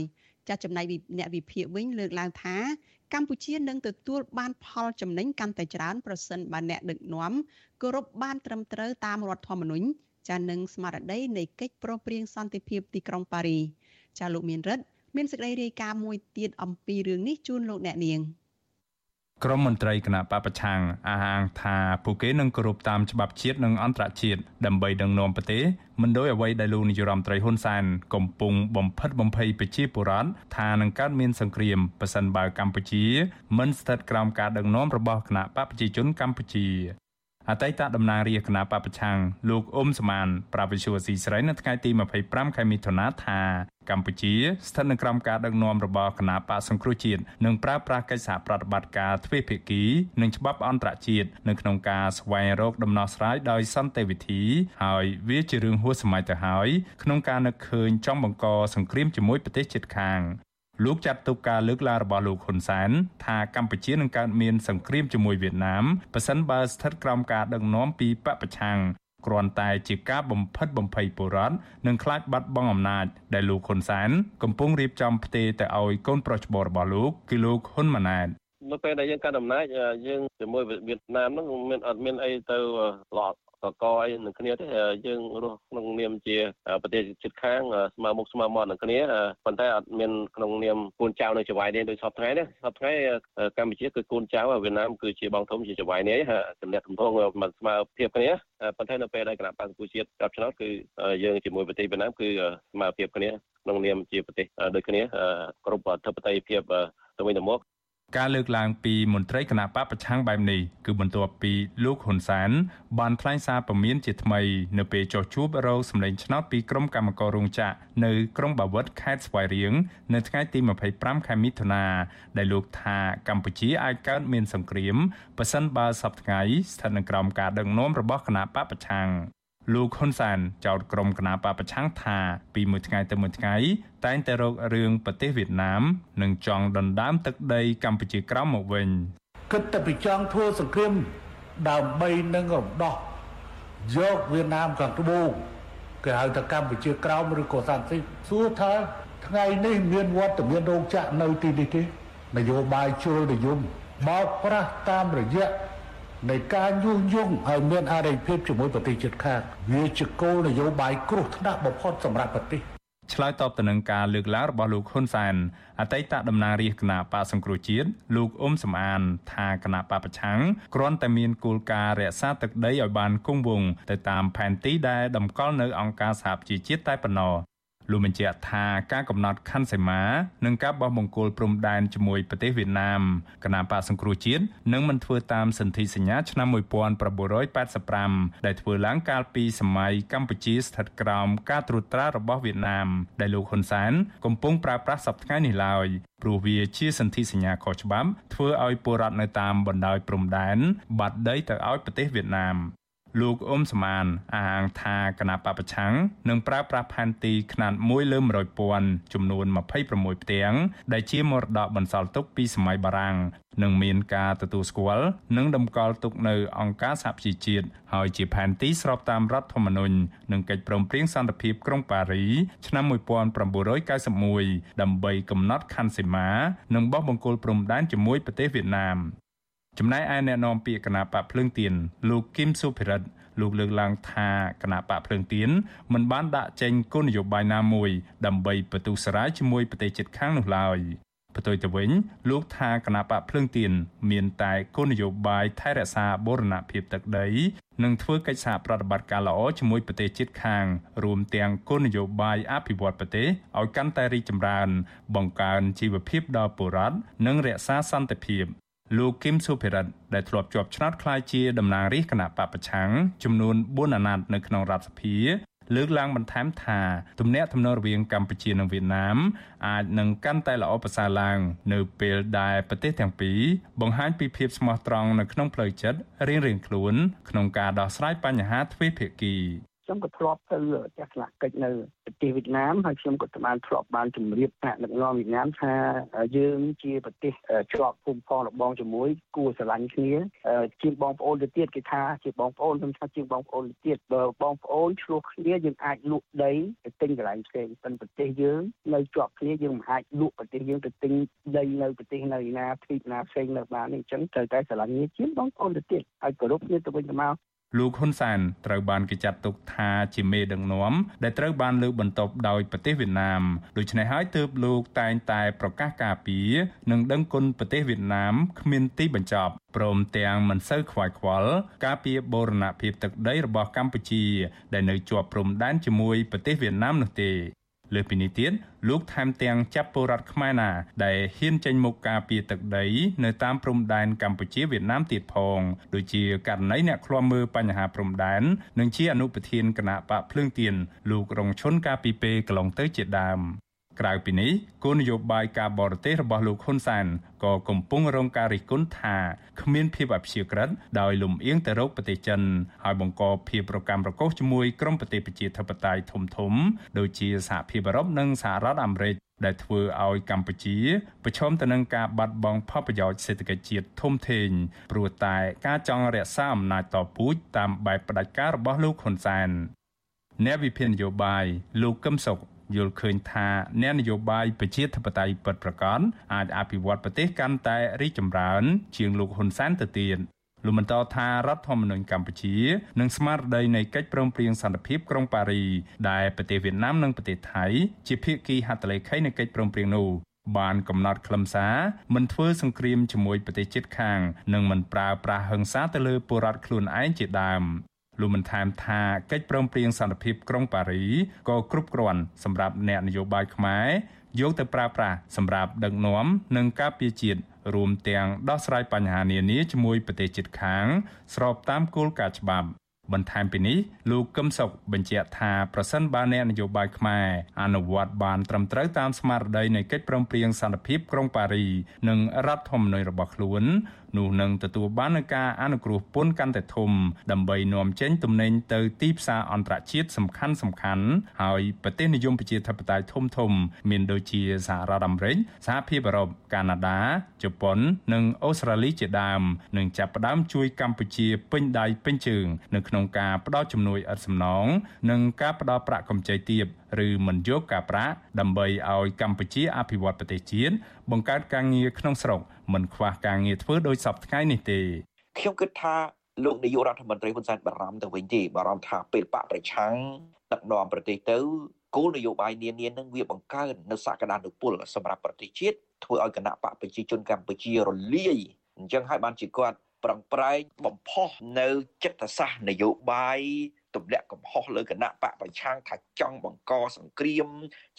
Speaker 4: ចាស់ចំណែកអ្នកវិភាគវិញលើកឡើងថា កម្ពុជានឹងទទួលបានផលចំណេញកាន់តែច្រើនប្រសិនបើអ្នកដឹកនាំគោរពបានត្រឹមត្រូវតាមរដ្ឋធម្មនុញ្ញចានឹងស្មារតីនៃកិច្ចប្រព្រឹត្តសន្តិភាពទីក្រុងប៉ារី ចាលោកមានរិទ្ធមានសេចក្តីរាយការណ៍មួយទៀតអំពីរឿងនេះជូនលោកអ្នកនាង។
Speaker 6: ក្រមមន្ត្រីគណៈបពប្រឆាំងអះអាងថាពួកគេនឹងគោរពតាមច្បាប់ជាតិនិងអន្តរជាតិដើម្បីដឹកនាំប្រទេសមិនដោយអ្វីដែលលោកនាយរដ្ឋមន្ត្រីហ៊ុនសែនកំពុងបំផិតបំភ័យប្រជាពលរដ្ឋថានឹងកើតមានសង្គ្រាមប៉ះសិនបើកម្ពុជាមិនស្ថិតក្រោមការដឹកនាំរបស់គណៈបកប្រជាជនកម្ពុជា អតីតតំណាងរាជគណៈបពប្រឆាំងលោកអ៊ុំសមានប្រាវិសុវស៊ីស្រីនៅថ្ងៃទី25ខែមិថុនាថាកម្ពុជាស្ថិតនៅក្រោមការដឹកនាំរបស់គណៈបកសង្គ្រោះជាតិនិងប្រើប្រាស់កិច្ចសហប្រតិបត្តិការទ្វេភាគីនិងច្បាប់អន្តរជាតិនៅក្នុងការស្វែងរកដំណោះស្រាយដោយសន្តិវិធីហើយវាជារឿងហួសសម័យទៅហើយក្នុងការនឹកឃើញចង់បង្កសង្គ្រាមជាមួយប្រទេសជិតខាង លោកចាត់ទុកការលើកឡើងរបស់លោកហ៊ុនសែនថាកម្ពុជានឹងកើតមានសង្គ្រាមជាមួយវៀតណាមប៉ះសិនបើស្ថិតក្រោមការដឹកនាំពីបពប្រឆាំងគ្រាន់តែជាការបំផិតបំភ័យពលរដ្ឋនិងខ្លាចបាត់បង់អំណាចដែលលោកហ៊ុនសែនកំពុងរៀបចំផ្ទេរទៅឲ្យកូនប្រុសច្បងរបស់លោកគឺលោកហ៊ុនម៉ាណែត
Speaker 9: នៅពេលដែលយើងកាន់អំណាចយើងជាមួយវៀតណាមហ្នឹងមានអត់មានអីទៅ
Speaker 15: កអីនឹងគ្នាទេយើងរស់ក្នុងនាមជាប្រទេសជិតខាងស្មើមុខស្មើមាត់នឹងគ្នាប៉ុន្តែអត់មានក្នុងនាមកូនចៅនៅចៅហ្វាយនេះដូចសពថ្ងៃនេះសពថ្ងៃកម្ពុជាគឺកូនចៅវៀតណាមគឺជាបងធំជាចៅហ្វាយនេះចំណេះទំនងមិនស្មើភាពគ្នាប៉ុន្តែនៅពេលដែលគណៈបក្សប្រជាជាតិចាប់ឆ្នោតគឺយើងជាមួយប្រទេសវៀតណាមគឺស្មើភាពគ្នាក្នុងនាមជាប្រទេសដូចគ្នាគ្រប់អធិបតេយ្យភាពទៅវិញទៅមក
Speaker 6: ការលើកឡើងពីមន្ត្រីគណៈបកប្រឆាំងបែបនេះគឺបន្ទាប់ពីលោកហ៊ុនសានបានថ្លែងសារពមៀនជាថ្មីនៅពេលចុះជួបរោសម្លេងឆ្នោតពីក្រុមកម្មកររោងចក្រនៅក្រុងបាវិតខេត្តស្វាយរៀងនៅថ្ងៃទី25ខែមិថុនាដែលលោកថាកម្ពុជាអាចកើតមានសង្គ្រាមប៉ះសិនបើសប្តាហ៍ថ្ងៃស្ថិតនៅក្រោមការដឹកនាំរបស់គណៈបកប្រឆាំង លោកហ៊ុនសានចោទក្រុមគណបកប្រឆាំងថាពីមួយថ្ងៃទៅមួយថ្ងៃតែងតែរករឿងប្រទេសវៀតណាម និងចង់ដណ្ដើមទឹកដីកម្ពុជាក្រោមមកវិញ
Speaker 16: គិតតែពីចង់ធ្វើសង្គ្រាមដើម្បីនឹងរំដោះយកវៀតណាមខាងត្បូងគេហៅថាកម្ពុជាក្រោមឬក៏សន្តិសួរថាថ្ងៃនេះមានវត្តមានរោងចក្រនៅទីនេះទេនយោបាយជ្រុលនិយមបោកប្រាស់តាមរយៈ នៃការញុះញង់ឲ្យមានអរិយភាពជាមួយប្រទេសជិតខាងវាជាគោលនយោបាយគ្រោះថ្នាក់បំផុតសម្រាប់ប្រទេស
Speaker 6: ឆ្លើយតបទៅនឹងការលើកឡើងរបស់លោកហ៊ុនសែនអតីតតំណាងរាជគណៈបកសង្គ្រោះជាតិលោកអ៊ុំសំអាន ថាគណៈបកប្រឆាំងគ្រាន់តែមានគោលការណ៍រក្សាទឹកដីឲ្យបានគង់វង្សទៅតាមផែនទីដែលតម្កល់នៅអង្គការសហប្រជាជាតិតែប៉ុណ្ណោះ លោកបញ្ជាក់ថាការកំណត់ខណ្ឌសីមានិងការបោះបង្គោលព្រំដែនជាមួយប្រទេសវៀតណាមគណៈបកសង្គ្រោះជាតិនឹងមិនធ្វើតាមសន្ធិសញ្ញាឆ្នាំ1985ដែលធ្វើឡើងកាលពីសម័យកម្ពុជាស្ថិតក្រោមការត្រួតត្រារបស់វៀតណាមដែលលោកហ៊ុនសែនកំពុងប្រើប្រាស់សប្តាហ៍នេះឡើយព្រោះវាជាសន្ធិសញ្ញាខុសច្បាប់ធ្វើឲ្យពលរដ្ឋនៅតាមបណ្ដោយព្រំដែនបាត់ដីទៅឲ្យប្រទេសវៀតណាម លោកអ៊ុំសមានអះអាងថាគណៈបពប្រឆាំងនឹងប្រើប្រាស់ផែនទីខ្នាត1លើ100ពាន់ចំនួន26ផ្ទាំងដែលជាមរតកបន្សល់ទុកពីសម័យបារាំងនឹងមានការទទួលស្គាល់និងតម្កល់ទុកនៅអង្គការសហប្រជាជាតិហើយជាផែនទីស្របតាមរដ្ឋធម្មនុញ្ញនិងកិច្ចព្រមព្រៀងសន្តិភាពក្រុងប៉ារីឆ្នាំ1991ដើម្បីកំណត់ខណ្ឌសីមានិងបោះបង្គោលព្រំដែនជាមួយប្រទេសវៀតណាម ចំណែកឯអ្នកនាំពាក្យគណៈបកភ្លើងទៀនលោកគឹមសុភិរិទ្ធលោកលើកឡើងថាគណៈបកភ្លើងទៀនមិនបានដាក់ចេញគោលនយោបាយណាមួយដើម្បីបន្ទុះសារាយជាមួយប្រទេសជិតខាងនោះឡើយផ្ទុយទៅវិញលោកថាគណៈបកភ្លើងទៀនមានតែគោលនយោបាយថែរក្សាបូរណភាពទឹកដីនិងធ្វើកិច្ចសហប្រតិបត្តិការល្អជាមួយប្រទេសជិតខាង រួមទាំងគោលនយោបាយអភិវឌ្ឍប្រទេសឲ្យកាន់តែរីកចម្រើន បង្កើនជីវភាពដល់ពលរដ្ឋនិងរក្សាសន្តិភាព លោកគឹមសុភិរិទ្ធដែលធ្លាប់ជាប់ឆ្នោតក្លាយជាតំណាងរាស្ត្រគណៈបពប្រឆាំងចំនួន4អាណត្តិនៅក្នុងរដ្ឋសភា លើកឡើងបន្ថែមថាទំនាក់ទំនងរវាងកម្ពុជានិងវៀតណាមអាចនឹងកាន់តែល្អប្រសើរឡើង នៅពេលដែលប្រទេសទាំងពីរបង្ហាញពីភាពស្មោះត្រង់នៅក្នុងផ្លូវចិត្តរៀងៗខ្លួនក្នុងការដោះស្រាយបញ្ហាទ្វេភាគី
Speaker 17: ខ្ញុំក៏ធ្លាប់ទៅទស្សនកិច្ចនៅប្រទេសវៀតណាមហើយខ្ញុំក៏បានធ្លាប់បានជម្រាបថ្នាក់ដឹកនាំវៀតណាមថាយើងជាប្រទេសជាប់ភូមិផងរបងជាមួយគួរស្រឡាញ់គ្នាជាងបងប្អូនទៅទៀតគេថាជាបងប្អូនខ្ញុំថាជាងបងប្អូនទៅទៀតបើបងប្អូនឆ្លោះគ្នាយើងអាចលក់ដីទៅទិញកន្លែងផ្សេងប៉ុន្តែប្រទេសយើងនៅជាប់គ្នាយើងមិនអាចលក់ប្រទេសយើងទៅទិញដីនៅប្រទេសនៅណាទ្វីបណាផ្សេងនៅបានទេអញ្ចឹងត្រូវតែស្រឡាញ់គ្នាជាងបងប្អូនទៅទៀតហើយគោរពគ្នាទៅវិញទៅមក
Speaker 6: លោកហ៊ុនសែនត្រូវបានគេចាត់ទុកថាជាមេដឹកនាំដែលត្រូវបានលើកបន្ទប់ដោយប្រទេសវៀតណាមដូច្នេះហើយទើបលោកតែងតែប្រកាសការពីនិងដឹងគុណប្រទេសវៀតណាមគ្មានទីបញ្ចប់ព្រមទាំងមិនសូវខ្វាយខ្វល់ការពីបូរណភាពទឹកដីរបស់កម្ពុជា ដែលនៅជាប់ព្រំដែនជាមួយប្រទេសវៀតណាមនោះទេ លើពីនេះទៀតលោកថែមទាំងចាប់ពលរដ្ឋខ្មែរណា ដែលហ៊ានចេញមុខការពារទឹកដី នៅតាមព្រំដែនកម្ពុជាវៀតណាមទៀតផងដូចជាករណីអ្នកឃ្លាំមើលបញ្ហាព្រំដែននិងជាអនុប្រធានគណៈបកភ្លើងទៀនលោករងឈុនកាលពីពេលកន្លងទៅជាដើម ក្រៅពីនេះគោលនយោបាយការបរទេសរបស់លោកហ៊ុនសែនក៏កំពុងរងការរិះគន់ថាគ្មានភាពអព្យាក្រឹតដោយលំអៀងទៅរកប្រទេសចិនហើយបង្កភាពប្រកម្មប្រកុសជាមួយក្រុមប្រទេសប្រជាធិបតេយ្យធំធំដូចជាសហភាពអឺរ៉ុបនិងសហរដ្ឋអាមេរិកដែលធ្វើឲ្យកម្ពុជាប្រឈមទៅនឹងការបាត់បង់ផលប្រយោជន៍សេដ្ឋកិច្ចជាតិធំធេងព្រោះតែការចង់រក្សាអំណាចតពូជតាមបែបផ្ដាច់ការរបស់លោកហ៊ុនសែនអ្នកវិភាគនយោបាយលោកកឹមសុខ យល់ឃើញថាអ្នកនយោបាយប្រជាធិបតេយ្យពិតប្រាកដអាចអភិវឌ្ឍប្រទេសកាន់តែរីកចម្រើន ជាងលោកហ៊ុនសែនទៅទៀតលោកបន្តថារដ្ឋធម្មនុញ្ញកម្ពុជានិងស្មារតីនៃកិច្ចព្រមព្រៀងសន្តិភាពក្រុងប៉ារីដែលប្រទេសវៀតណាមនិងប្រទេសថៃជាភាគីហត្ថលេខីនៃកិច្ចព្រមព្រៀងនោះបានកំណត់ខ្លឹមសារមិនធ្វើសង្គ្រាមជាមួយប្រទេសជិតខាង និងមិនប្រើប្រាស់ហិង្សាទៅលើពលរដ្ឋខ្លួនឯងជាដើម លោកបានថែមថាកិច្ចព្រមព្រៀងសន្តិភាពក្រុងប៉ារីក៏គ្រប់គ្រាន់សម្រាប់អ្នកនយោបាយខ្មែរយកទៅប្រើប្រាស់សម្រាប់ដឹកនាំនិងការពារជាតិរួមទាំងដោះស្រាយបញ្ហានានាជាមួយប្រទេសជិតខាង ស្របតាមគោលការណ៍ច្បាប់បន្ថែមពីនេះលោកកឹមសុខបញ្ជាក់ថាប្រសិនបើអ្នកនយោបាយខ្មែរអនុវត្តបានត្រឹមត្រូវតាមស្មារតីនៃកិច្ចព្រមព្រៀងសន្តិភាពក្រុងប៉ារី និងរដ្ឋធម្មនុញ្ញរបស់ខ្លួននោះនឹងទទួលបាននូវការអនុគ្រោះពន្ធកាន់តែធំ ដើម្បីនាំចេញទំនិញទៅទីផ្សារអន្តរជាតិសំខាន់សំខាន់ហើយប្រទេសនិយមប្រជាធិបតេយ្យធំធំ មានដូចជាសហរដ្ឋអាមេរិកសហភាពអឺរ៉ុបកាណាដាជប៉ុន និងអូស្ត្រាលីជាដើមនឹងចាប់ផ្ដើមជួយកម្ពុជាពេញដៃពេញជើង នៅក្នុងការផ្ដល់ជំនួយឥតសំណងនិងការផ្ដល់ប្រាក់កម្ចីទាបឬមិនយកការប្រាក់ដើម្បីឲ្យកម្ពុជាអភិវឌ្ឍប្រទេសជាតិបង្កើតការងារក្នុងស្រុក មិនខ្វះការងារធ្វើដោយសពថ្ងៃនេះទេ
Speaker 18: ខ្ញុំគិតថាលោកនាយករដ្ឋមន្ត្រីហ៊ុនសែនបារម្ភទៅវិញទេបារម្ភថាពេលបកប្រឆាំងដឹកនាំប្រទេសទៅគោលនយោបាយនានានឹងវាបង្កើននៅសក្តានុពលសម្រាប់ប្រទេសជាតិធ្វើឲ្យគណៈបកប្រជាជនកម្ពុជារលាយអញ្ចឹងហើយបានជាគាត់ប្រឹងប្រែងបំផុសនៅចិត្តសាស្ត្រនយោបាយ ទម្លាក់កំហុសលើគណៈបកប្រឆាំងថាចង់បង្កសង្គ្រាម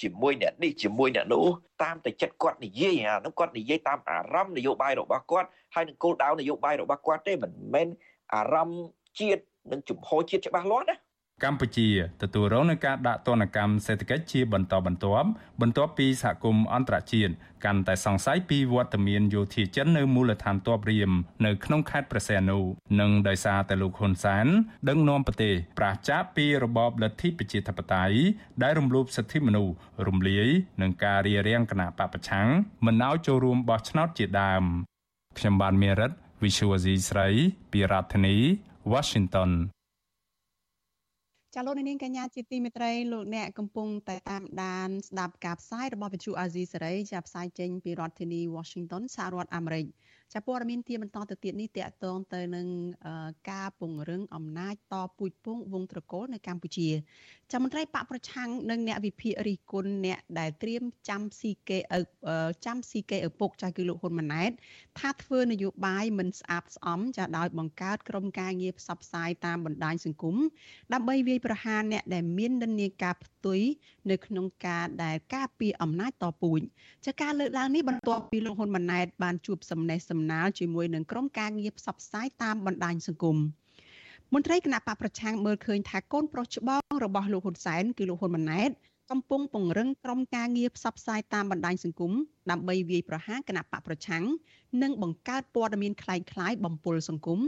Speaker 18: ជាមួយអ្នកនេះជាមួយអ្នកនោះតាមតែចិត្តគាត់និយាយអានោះគាត់និយាយតាមអារម្មណ៍នយោបាយរបស់គាត់ហើយនឹងគោលដៅនយោបាយរបស់គាត់ទេមិនមែនអារម្មណ៍ជាតិនិងជំហរជាតិច្បាស់លាស់ណា
Speaker 6: កម្ពុជាទទួលរងនឹងការដាក់ទណ្ឌកម្មសេដ្ឋកិច្ចជាបន្តបន្ទាប់បន្ទាប់ពីសហគមន៍អន្តរជាតិកាន់តែសង្ស័យពីវត្តមានយោធាចិននៅមូលដ្ឋានទ័ពរៀមនៅក្នុងខេត្តព្រះសីហនុនិងដោយសារតែលោកហ៊ុនសែនដឹកនាំប្រទេសប្រឆាចពីរបបលទ្ធិប្រជាធិបតេយ្យដែលរំលោភសិទ្ធិមនុស្សរំលាយនឹងការរារាំងគណៈបពប្រឆាំងមិនឲ្យចូលរួមបោះឆ្នោតជាដើមខ្ញុំបានមេរិត Visual Asia ស្រី ពីរដ្ឋធានី Washington
Speaker 4: ចាលោកនាងកញ្ញាជាទីមេត្រីលោកអ្នកកំពុងតែតាមដានស្ដាប់ការផ្សាយរបស់វិទ្យុអាស៊ីសេរីចាផ្សាយចេញពីរដ្ឋធានី Washington សហរដ្ឋអាមេរិក ចាព័ត៌មាន tie បន្តទៅទៀតនេះតកតងទៅនឹងការពង្រឹងអំណាចតពូជពងវងត្រកូលនៅកម្ពុជាចាមន្ត្រីបកប្រឆាំងនិងអ្នកវិភាគរិះគន់អ្នកដែលត្រៀមចាំស៊ីគេចាំស៊ីគេឪពុកចាគឺលោកហ៊ុនម៉ាណែតថាធ្វើនយោបាយមិនស្អាតស្អំចាដោយបង្កើតក្រុមការងារផ្សព្វផ្សាយតាមបណ្ដាញសង្គមដើម្បីវាយប្រហារអ្នកដែលមាននិន្នាការផ្ទុយនៅក្នុងការដែលការពារអំណាចតពូជចាការលើកឡើងនេះបន្ទាប់ពីលោកហ៊ុនម៉ាណែតបានជួបសំណេះសំណាលជាមួយនឹងក្រុមការងារផ្សព្វផ្សាយតាមបណ្ដាញសង្គមមន្ត្រីគណៈបកប្រឆាំងមើលឃើញថាកូនប្រុសច្បងរបស់លោកហ៊ុនសែនគឺលោកហ៊ុនម៉ាណែតកំពុងពង្រឹងក្រុមការងារផ្សព្វផ្សាយតាមបណ្ដាញសង្គមដើម្បីវាយប្រហារគណៈបកប្រឆាំងនិងបង្កើតព័ត៌មានคล้ายៗបំពុលសង្គម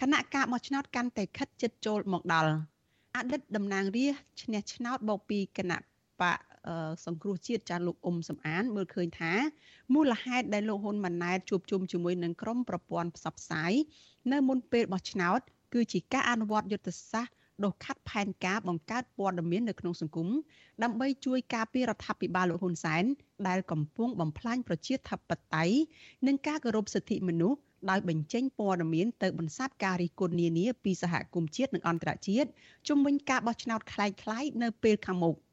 Speaker 4: គណៈការបោះឆ្នោតកាន់តែខិតជិតចូលមកដល់ អតីតតំណាងរាស្ត្រឈ្នះឆ្នោតបូកពីគណៈបកសង្គ្រោះជាតិចាស់លោកអ៊ុំសំអានមើលឃើញថាមូលហេតុដែលលោកហ៊ុនម៉ាណែតជួបជុំជាមួយនឹងក្រុមប្រព័ន្ធផ្សព្វផ្សាយនៅមុនពេលបោះឆ្នោត គឺជាការអនុវត្តយុទ្ធសាស្ត្រដុសខាត់ផែនការបង្កើតព័ត៌មាននៅក្នុងសង្គមដើម្បីជួយការពាររដ្ឋាភិបាលលោកហ៊ុនសែនដែលកំពុងបំផ្លាញប្រជាធិបតេយ្យនិងការគោរពសិទ្ធិមនុស្ស ដោយបញ្ចេញព័ត៌មានទៅបន្សាបការរិះគន់នានាពីសហគមន៍ជាតិនិងអន្តរជាតិជំវិញការបោះឆ្នោតคล้ายៗនៅពេលខាងមុខ។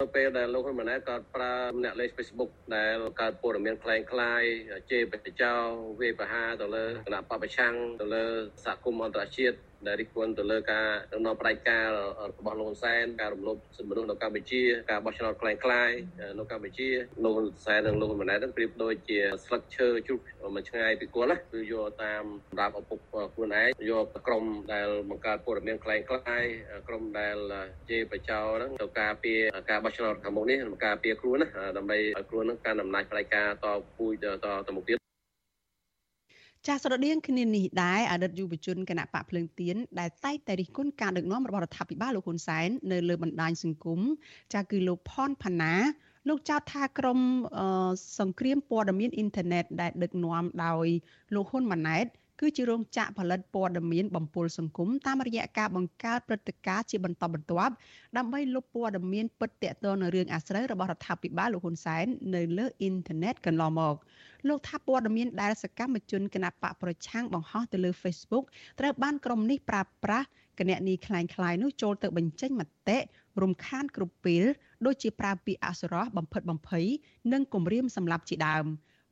Speaker 15: នៅពេលដែលលោកហ៊ុនម៉ាណែតក៏ប្រើអ្នកលេខ Facebook ដែលកើតព័ត៌មានคล้ายៗជេរបេចោវាយប្រហារទៅលើគណៈបពប្រឆាំងទៅលើសហគមន៍អន្តរជាតិ ដែលរិះគន់ទៅលើការដំណើរផ្ដាច់ការរបស់លោកហ៊ុនសែនការរំលោភសិទ្ធិមនុស្សនៅកម្ពុជាការបោះឆ្នោតក្លែងក្លាយនៅកម្ពុជាលោកហ៊ុនសែននិងលោកហ៊ុនម៉ាណែតនឹងប្រៀបដូចជាស្លឹកឈើជ្រុះមិនឆ្ងាយពីគល់ណាគឺយកតាមសម្រាប់ឪពុកខ្លួនឯងយកក្រុមដែលបង្កើតព័ត៌មានក្លែងក្លាយក្រុមដែលជេរបចោហ្នឹងទៅការពារការបោះឆ្នោតខាងមុខនេះការពារខ្លួនណាដើម្បីឲ្យខ្លួននឹងកាន់អំណាចផ្ដាច់ការតពូជតទៅមុខទៀត
Speaker 4: ចាស់ស្រដៀងគ្នានេះដែរអតីតយុវជនគណៈបកភ្លើងទៀនដែលតែងតែរិះគន់ការដឹកនាំរបស់រដ្ឋាភិបាលលោកហ៊ុនសែននៅលើបណ្ដាញសង្គមចាស់គឺលោកផនផាណាលោកចោទថាក្រមសង្គ្រាមព័ត៌មានអ៊ីនធឺណិតដែលដឹកនាំដោយលោកហ៊ុនម៉ាណែត គឺជារោងចក្រផលិតព័ត៌មានបំពុលសង្គមតាមរយៈការបង្កើតព្រឹត្តិការណ៍ជាបន្តបន្ទាប់ដើម្បីលុបព័ត៌មានពិតតាក់ទងនឹងរឿងអាស្រូវរបស់រដ្ឋាភិបាលលោកហ៊ុនសែននៅលើអ៊ីនធឺណិតកន្លងមកលោកថាព័ត៌មានដែលសកម្មជនគណបកប្រឆាំងបង្ហោះទៅលើ Facebook ត្រូវបានក្រុមនេះប្រើប្រាស់គណនីคล้ายៗនោះចូលទៅបញ្ចេញមតិរំខានគ្រប់ពេលដូចជាប្រើពាក្យអសុរោះបំផិតបំភ័យនិងគំរាមសម្លាប់ជាដើម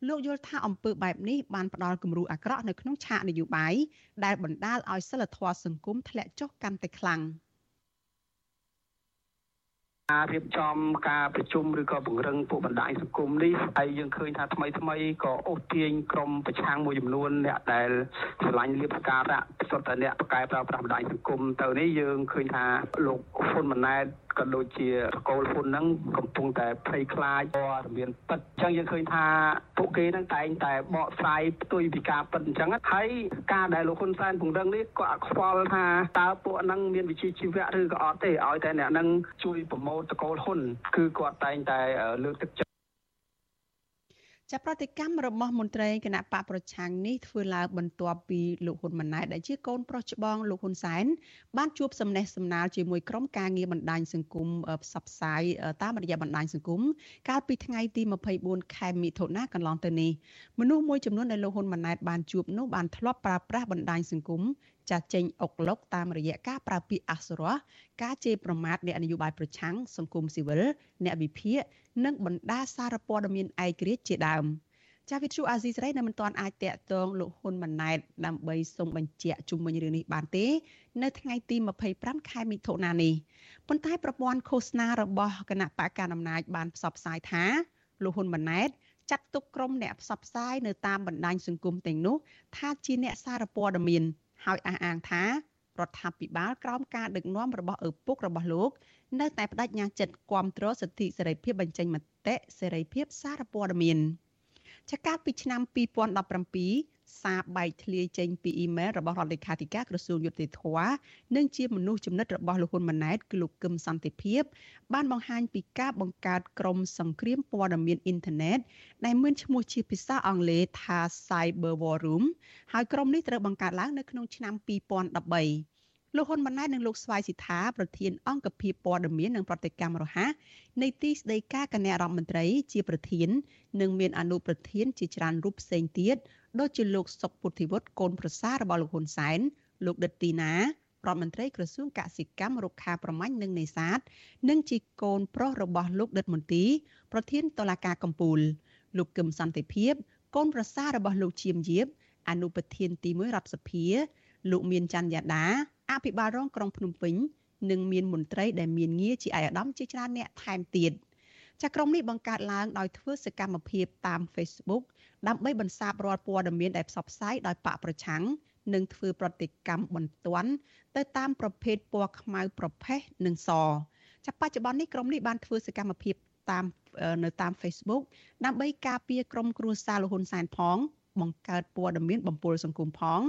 Speaker 4: លោកយល់ថាអំពើបែបនេះបានផ្ដល់គំរូអាក្រក់នៅក្នុងឆាកនយោបាយដែលបណ្ដាលឲ្យសិលធម៌សង្គមធ្លាក់ចុះកាន់តែខ្លាំង។
Speaker 17: ការរៀបចំការប្រជុំឬក៏ពង្រឹងពួកបណ្ដាញសង្គមនេះហើយយើងឃើញថាថ្មីថ្មីក៏អូសទាញក្រុមប្រឆាំងមួយចំនួនអ្នកដែលឆ្លាញ់លៀបសការៈសុទ្ធតែអ្នកប្រកែប្រើប្រាស់បណ្ដាញសង្គមទៅនេះយើងឃើញថាលោកហ៊ុនម៉ាណែត ក៏ដូចជាតកូលហ៊ុនហ្នឹងកំពុងតែភ័យខ្លាចព័ត៌មានពិតអញ្ចឹងយើងឃើញថាពួកគេហ្នឹងតែងតែបកស្រាយផ្ទុយពីការពិតអញ្ចឹងហើយការដែលលោកហ៊ុនសែនពង្រឹងនេះក៏អត់ខ្វល់ថាតើពួកហ្នឹងមានវិជ្ជាជីវៈឬក៏អត់ទេឲ្យតែអ្នកហ្នឹងជួយប្រម៉ូទតកូលហ៊ុនគឺគាត់តែងតែលើកទឹកចិត្ត
Speaker 4: ចាប់ប្រតិកម្មរបស់មន្ត្រីគណៈបកប្រឆាំងនេះធ្វើឡើងបន្ទាប់ពីលោកហ៊ុនម៉ាណែតដែលជាកូនប្រុសច្បងលោកហ៊ុនសែនបានជួបសំណេះសំណាលជាមួយក្រុមការងារបណ្ដាញសង្គមផ្សព្វផ្សាយតាមរយៈបណ្ដាញសង្គមកាលពីថ្ងៃទី24ខែមិថុនាកន្លងទៅនេះមនុស្សមួយចំនួនដែលលោកហ៊ុនម៉ាណែតបានជួបនោះបានធ្លាប់ប្រើប្រាស់បណ្ដាញសង្គមចាស់ចេញអុកឡុកតាមរយៈការប្រើពាក្យអសុរោះការជេរប្រមាថអ្នកនយោបាយប្រឆាំងសង្គមស៊ីវិលអ្នកវិភាគ និងបណ្ដាសារព័ត៌មានឯករាជ្យជាដើមចាវិទ្យុអាស៊ីសេរីនៅមិនទាន់អាចតាក់ទងលោកហ៊ុនម៉ាណែតដើម្បីសូមបញ្ជាក់ជុំវិញរឿងនេះបានទេ នៅថ្ងៃទី25ខែមិថុនានេះប៉ុន្តែប្រព័ន្ធឃោសនារបស់គណៈបកកណ្ដាលអំណាចបានផ្សព្វផ្សាយថាលោកហ៊ុនម៉ាណែតចាត់ទុកក្រុមអ្នកផ្សព្វផ្សាយនៅតាមបណ្ដាញសង្គមទាំងនោះថាជាអ្នកសារព័ត៌មាន ហើយអះអាងថារដ្ឋាភិបាលក្រោមការដឹកនាំរបស់ឪពុករបស់លោក នៅតែបដិញ្ញាចិត្តគ្រប់គ្រងសិទ្ធិសេរីភាពបញ្ចេញមតិសេរីភាពសារព័ត៌មានចាកាលពីឆ្នាំ2017សារបែកធ្លាយចេញពីអ៊ីមែលរបស់រដ្ឋលេខាធិការក្រសួងយុតិធធនិងជាមនុស្សចំណិតរបស់លោកហ៊ុនម៉ាណែតគឺលោកកឹមសន្តិភាព បានបង្ហាញពីការបង្កើតក្រុមសង្គ្រាមព័ត៌មានអ៊ីនធឺណិតដែលមានឈ្មោះជាភាសាអង់គ្លេសថា Cyber War Room ហើយក្រុមនេះត្រូវបង្កើតឡើងនៅក្នុងឆ្នាំ2013 លោកហ៊ុនម៉ាណែតនិងលោកស្វាយសិដ្ឋាប្រធានអង្គភិបព័ត៌មាននិងប្រតិកម្មរហ័សនៃទីស្តីការគណៈរដ្ឋមន្ត្រីជាប្រធាន និងមានអនុប្រធានជាច្រើនរូបផ្សេងទៀតដូចជាលោកសុកពុទ្ធិវុឌ្ឍកូនប្រសាររបស់លោកហ៊ុនសែនលោកដិតទីណារដ្ឋមន្ត្រីក្រសួងកសិកម្មរុក្ខាប្រមាញ់និងនេសាទនិងជាកូនប្រុសរបស់លោកដិតមន្ទីប្រធានតុលាការកំពូល លោកកឹមសន្តិភាព កូនប្រសាររបស់លោកជាមយាបអនុប្រធានទី1រដ្ឋសភា លោកមានច័ន្ទយ៉ាដា អភិបាលរងក្រុងភ្នំពេញនិងមានមន្ត្រីដែលមានងារជាឯកឧត្តមជាច្រើនអ្នកថែមទៀតចាក្រុមនេះបង្កើតឡើងដោយធ្វើសកម្មភាពតាម Facebook ដើម្បីបន្សាបរាល់ព័ត៌មានដែលផ្សព្វផ្សាយដោយបកប្រឆាំងនិងធ្វើប្រតិកម្មបន្ទាន់ទៅតាមប្រភេទពណ៌ខ្មៅប្រផេះនិងសចាប់បច្ចុប្បន្ននេះក្រុមនេះបានធ្វើសកម្មភាពតាមនៅតាម Facebook ដើម្បីការពារក្រុមគ្រួសារលហ៊ុនសែនផង បង្កើតព័ត៌មានបំពុលសង្គមផង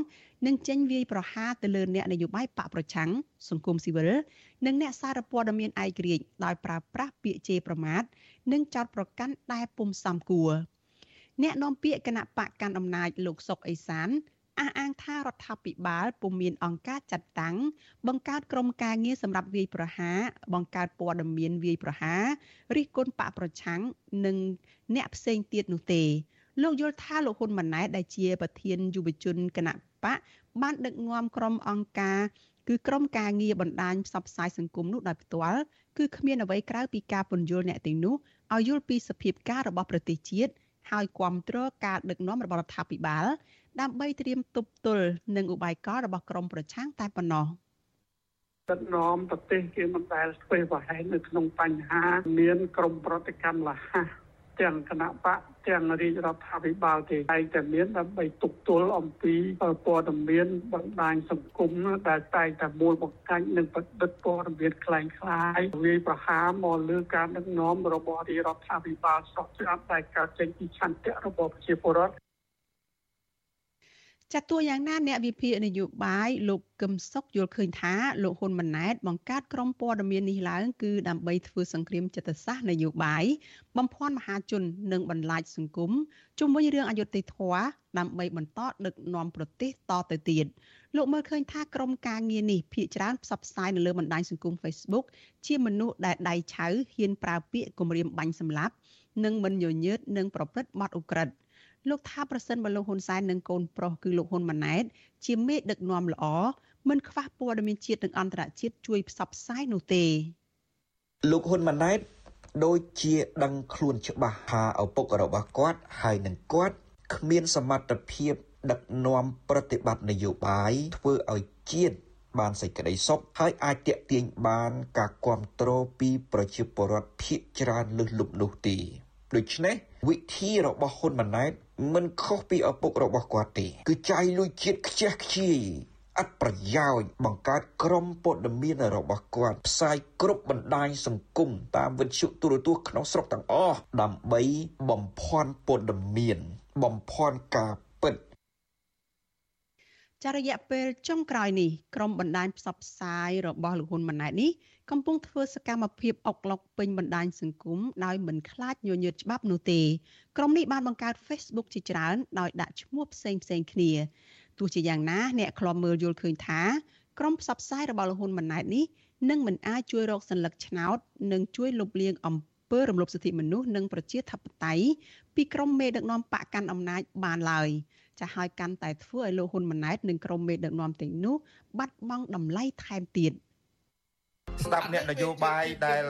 Speaker 4: និងចេញវាយប្រហារទៅលើអ្នកនយោបាយបកប្រឆាំងសង្គមស៊ីវិលនិងអ្នកសារព័ត៌មានឯករាជ្យដោយប្រើប្រាស់ពាក្យជេរប្រមាថនិងចោទប្រកាន់ដែលពុំសមគួរអ្នកនាំពាក្យគណៈបកកាន់អំណាចលោកសុកអេសានអះអាងថារដ្ឋាភិបាលពុំមានអង្គការចាត់តាំងបង្កើតក្រុមការងារសម្រាប់វាយប្រហារបង្កើតព័ត៌មានវាយប្រហាររិះគន់បកប្រឆាំងនិងអ្នកផ្សេងទៀតនោះទេ លោកយល់ថាលោកហ៊ុនម៉ាណែតដែលជាប្រធានយុវជនគណៈបកបានដឹកនាំក្រុមអង្គការគឺក្រុមការងារបណ្ដាញផ្សព្វផ្សាយសង្គមនោះដោយផ្ទាល់គឺគ្មានអ្វីក្រៅពីការពន្យល់អ្នកទាំងនោះឲ្យយល់ពីសភាពការរបស់ប្រទេសជាតិហើយគ្រប់គ្រងការដឹកនាំរបស់រដ្ឋាភិបាលដើម្បីត្រៀមទប់ទល់នឹងឧបាយការណ៍របស់ក្រមប្រឆាំងតែប៉ុណ្ណោះ
Speaker 8: ដឹកនាំប្រទេសគេមិនដែលស្វេប្រហែលនៅក្នុងបញ្ហា មាន ក្រមប្រតិកម្មលះទាំងគណៈបក ទាំងរាជរដ្ឋាភិបាលទេតែតែមានដើម្បីទប់ទល់អំពីព័ត៌មានបណ្ដាញសង្គមដែលតែងតែមូលបង្កាច់និងបដិបព័ត៌មានคล้ายคล้ายវាយប្រហារមកលើការដឹកនាំរបស់រាជរដ្ឋាភិបាលស្រុកស្រាប់តែកើតចេញពីឆន្ទៈរបស់ប្រជាពលរដ្ឋ
Speaker 4: ចាត់តួយ៉ាងណាអ្នកវិភាគនយោបាយលោកកឹមសុខយល់ឃើញថាលោកហ៊ុនម៉ាណែតបង្កើតក្រុមព័ត៌មាននេះឡើងគឺដើម្បីធ្វើសង្គ្រាមចិត្តសាស្ត្រនយោបាយបំភាន់មហាជននិងបន្លាចសង្គមជុំវិញរឿងអយុត្តិធម៌ដើម្បីបន្តដឹកនាំប្រទេសតទៅទៀតលោកមើលឃើញថាក្រុមការងារនេះភាកច្រើនផ្សព្វផ្សាយនៅលើបណ្ដាញសង្គម Facebook ជាមនុស្សដែលដៃឆៅហ៊ានប្រើពាក្យគំរាមបាញ់សម្លាប់និងមិនញញើតនឹងប្រព្រឹត្តបទឧក្រិដ្ឋ លោកថាប្រសិនបើលោកហ៊ុនសែននិងកូនប្រុសគឺលោកហ៊ុនម៉ាណែត ជាមេដឹកនាំល្អមិនខ្វះព័ត៌មានជាតិនិងអន្តរជាតិជួយផ្សព្វផ្សាយនោះទេ
Speaker 18: លោកហ៊ុនម៉ាណែតដូចជាដឹងខ្លួនច្បាស់ថាឪពុករបស់គាត់ហើយនឹងគាត់គ្មានសមត្ថភាព ដឹកនាំប្រតិបត្តិនយោបាយធ្វើឲ្យជាតិបានសេចក្តីសុខហើយអាចតាក់ទាញបាន ការគ្រប់គ្រងពីប្រជាពលរដ្ឋភាគច្រើនលើសលប់នោះទេ ដូច្នេះវិធីរបស់ហ៊ុនម៉ាណែតមិនខុសពីឪពុករបស់គាត់ទេ គឺចាយលុយជាតិខ្ជះខ្ជាយអត់ប្រយោជន៍បង្កើតក្រុមព័ត៌មានរបស់គាត់ផ្សាយគ្រប់បណ្ដាញសង្គមតាមវិទ្យុទូរទស្សន៍ក្នុងស្រុកទាំងអស់ដើម្បីបំភាន់ព័ត៌មាន បំភាន់ការពិត
Speaker 4: ចារយៈពេលចុងក្រោយនេះក្រុមបណ្ដាញផ្សព្វផ្សាយរបស់លោកហ៊ុនម៉ាណែតនេះ កំពុងធ្វើសកម្មភាពអុកឡុកពេញបណ្ដាញសង្គមដោយមិនខ្លាចញញើតច្បាប់នោះទេក្រុមនេះបានបង្កើត Facebook ជាច្រើនដោយដាក់ឈ្មោះផ្សេងផ្សេងគ្នាទោះជាយ៉ាងណាអ្នកខ្លំមើលយល់ឃើញថាក្រុមផ្សព្វផ្សាយរបស់លោកហ៊ុនម៉ាណែតនេះនឹងមិនអាចជួយរកសัญลักษณ์ឆ្នោតនិងជួយលុបលាងអំពើរំលោភសិទ្ធិមនុស្សនិងប្រជាធិបតេយ្យពីក្រុមមេដឹកនាំបកកាន់អំណាចបានឡើយចាស់ហើយកាន់តែធ្វើឲ្យលោកហ៊ុនម៉ាណែតនិងក្រុមមេដឹកនាំទាំងនោះបាត់បង់តម្លៃថែមទៀត។
Speaker 10: ស្ដាប់អ្នកនយោបាយដែល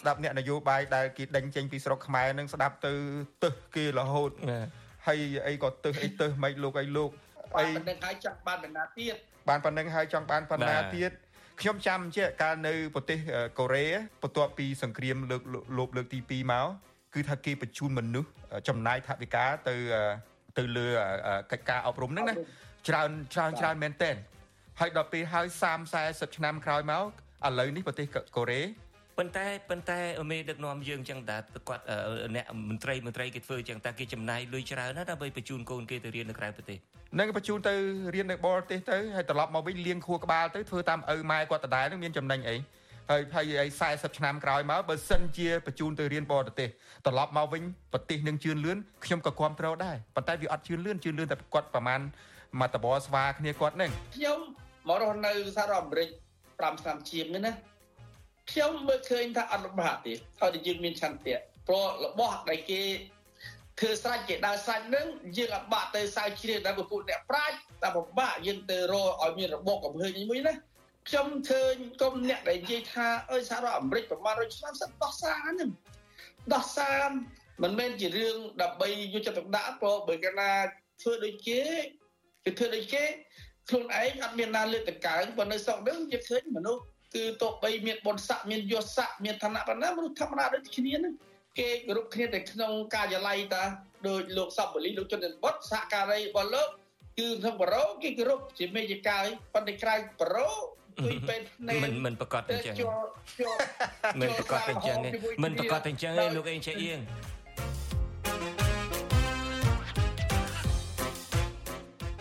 Speaker 10: ស្ដាប់អ្នកនយោបាយដែលគេដេញចេញពីស្រុកខ្មែរនឹងស្ដាប់ទៅទឹះគេរហូតហើយអីក៏ទឹះអីទឹះមិនលោកអីលោក
Speaker 11: អីប៉ុណ្្នឹងហើយចង់បានបណ្ណាទៀត
Speaker 10: បានប៉ុណ្្នឹងហើយចង់បានបណ្ណាទៀតខ្ញុំចាំជាកាលនៅប្រទេសកូរ៉េបន្ទាប់ពីសង្គ្រាមលើកលោបលើកទី2មកគឺថាគេបញ្ជូនមនុស្សចំណាយថវិកាទៅទៅលើកិច្ចការអប់រំហ្នឹងណាច្រើនច្រើនច្រើនមែនទែនហើយដល់ពេលហើយ30 40ឆ្នាំក្រោយមក ឥឡូវនេះប្រទេសកូរ៉េ
Speaker 5: ប៉ុន្តែប៉ុន្តែមេដឹកនាំយើងចឹងតាគាត់អ្នកមន្ត្រីមន្ត្រីគេធ្វើចឹងតាគេចំណាយលុយច្រើនណាស់ដើម្បីបញ្ជូនកូនគេទៅរៀននៅក្រៅប្រទេស
Speaker 10: នឹងបញ្ជូនទៅរៀននៅបរទេសទៅហើយត្រឡប់មកវិញលៀងខួរក្បាលទៅធ្វើតាមឪម៉ែគាត់ដដែលនឹងមានចំណេញអីហើយហើយ40ឆ្នាំក្រោយមកបើសិនជាបញ្ជូនទៅរៀនបរទេសត្រឡប់មកវិញប្រទេសនឹងជឿនលឿនខ្ញុំក៏គ្រប់គ្រងដែរប៉ុន្តែវាអត់ជឿនលឿនជឿនលឿនតែគាត់ប្រហែលមកតបស្វាគ្នាគាត់នឹង
Speaker 11: ខ្ញុំមករស់នៅសហរដ្ឋអាមេរិក 5ឆ្នាំជាងនេះណាខ្ញុំមើលឃើញថាអត់លំបាកទេហើយតែយើងមានឆន្ទៈព្រោះរបស់ដែលគេធ្វើស្រេចគេដើរស្រេចនឹងយើងអត់បាក់ទៅសើជ្រៀតដល់ពួកអ្នកប្រាជ្ញតែពិបាកយើងទៅរកឲ្យមានរបបកំហើញមួយណាខ្ញុំឃើញគុំអ្នកដែលនិយាយថាអើយសហរដ្ឋអាមេរិកប្រមាណ100ឆ្នាំសិនដោះសារហ្នឹងដោះសារមិនមែនជារឿងដើម្បីយកចិត្តទុកដាក់ព្រោះបើកាលណាធ្វើដូចគេគេធ្វើដូចគេ ខ្លួនឯងអត់មានណាលើកតកើងប៉ុន្តែស្រុកនេះយើងឃើញមនុស្សគឺទោះបីមានបុណ្យស័ក្តិមានយសស័ក្តិមានឋានៈប៉ុណ្ណាមនុស្សធម្មតាដូចគ្នាហ្នឹងគេគោរពគ្នាតែក្នុងការិយាល័យតាដោយលោកសពបលីលោកជនបុតសហការីរបស់លោកគឺក្នុងបរោគេគោរពជាមេយកាយប៉ុន្តែក្រៅបរោគួយពេនភ្នែក
Speaker 5: មិនមិនប្រកាសតែអញ្ចឹងមិនប្រកាសតែអញ្ចឹងមិនប្រកាសតែអញ្ចឹងទេលោកអេងចេះអៀង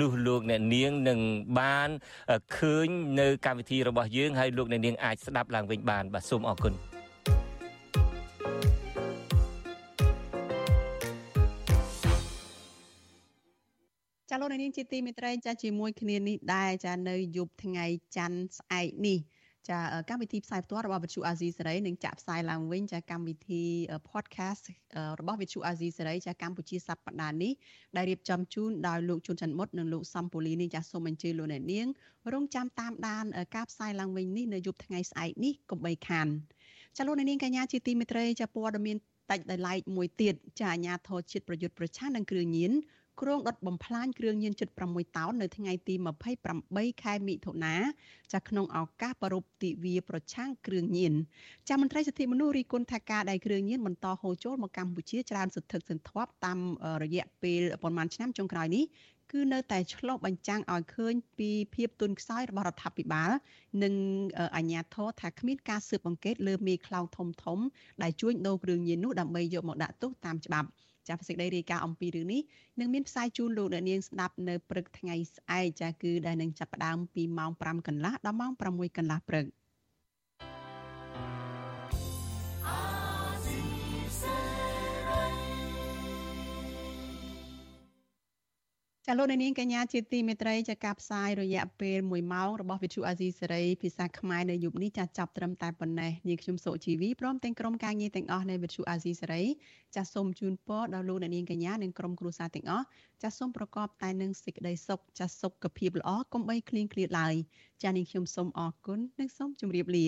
Speaker 5: នោះលោកអ្នកនាងនឹងបានឃើញនៅកម្មវិធីរបស់យើងហើយលោកអ្នកនាងអាចស្ដាប់ឡើងវិញបានបាទសូមអរគុណ
Speaker 4: ចាលោកនាងជាទីមេត្រីចាជាមួយគ្នានេះដែរចានៅយប់ថ្ងៃច័ន្ទស្អែកនេះ ចាកម្មវិធីផ្សាយផ្ទាល់របស់វិទ្យុអាស៊ីសេរីនឹងចាក់ផ្សាយឡើងវិញចាកម្មវិធី podcast របស់វិទ្យុអាស៊ីសេរីចាកម្ពុជាសប្តាហ៍នេះដែលរៀបចំជូនដោយលោកជួនច័ន្ទមុតនិងលោកសំពូលីនេះចាសូមអញ្ជើញលោកអ្នកនាងរងចាំតាមដានការផ្សាយឡើងវិញនេះនៅយប់ថ្ងៃស្អែកនេះកុំបីខានចាលោកអ្នកនាងកញ្ញាជាទីមេត្រីចាព័ត៌មានតាច់ដោយឡែកមួយទៀតចាអាញាធរជាតិប្រយុទ្ធប្រឆាំងនឹងគ្រឿងញៀន គ្រងដុតបំផ្លាញគ្រឿងញៀនជិត6តោននៅថ្ងៃទី28ខែមិថុនាចាក្នុងឱកាសប្រពៃទិវាប្រឆាំងគ្រឿងញៀនចាមន្ត្រីសិទ្ធិមនុស្សរីគុណថាការដែលគ្រឿងញៀនបន្តហូរចូលមកកម្ពុជាច្រើនសន្ធឹកសន្ធាប់តាមរយៈពេលប្រហែលឆ្នាំចុងក្រោយនេះគឺនៅតែឆ្លុះបញ្ចាំងឲ្យឃើញពីភាពទុនខ្សោយរបស់រដ្ឋាភិបាល និងអាជ្ញាធរថាគ្មានការស៊ើបអង្កេតលើមេខ្លោងធំធំដែលជួញដូរគ្រឿងញៀននោះដើម្បីយកមកដាក់ទោសតាមច្បាប់ ចាសេចក្តីរាយការណ៍អំពីរឿងនេះនឹងមានផ្សាយជូនលោកអ្នកនាងស្ដាប់នៅព្រឹកថ្ងៃស្អែកចាគឺដែលនឹងចាប់ផ្ដើមពីម៉ោង5កន្លះដល់ម៉ោង6កន្លះព្រឹក។ ចាលោកនាងកញ្ញាជាទីមេត្រីចាការផ្សាយរយៈពេល1ម៉ោងរបស់វិទ្យុអាស៊ីសេរីភាសាខ្មែរនៅយប់នេះចាចាប់ត្រឹមតែប៉ុណ្ណេះនាងខ្ញុំសុជីវីព្រមទាំងក្រុមការងារទាំងអស់នៃវិទ្យុអាស៊ីសេរីចាសូមជូនពរដល់លោកនាងកញ្ញានិងក្រុមគ្រួសារទាំងអស់ចាសូមប្រកបតែនឹងសេចក្តីសុខចាសុខភាពល្អកុំបីឃ្លៀងឃ្លាតឡើយចានាងខ្ញុំសូមអរគុណនិងសូមជម្រាបលា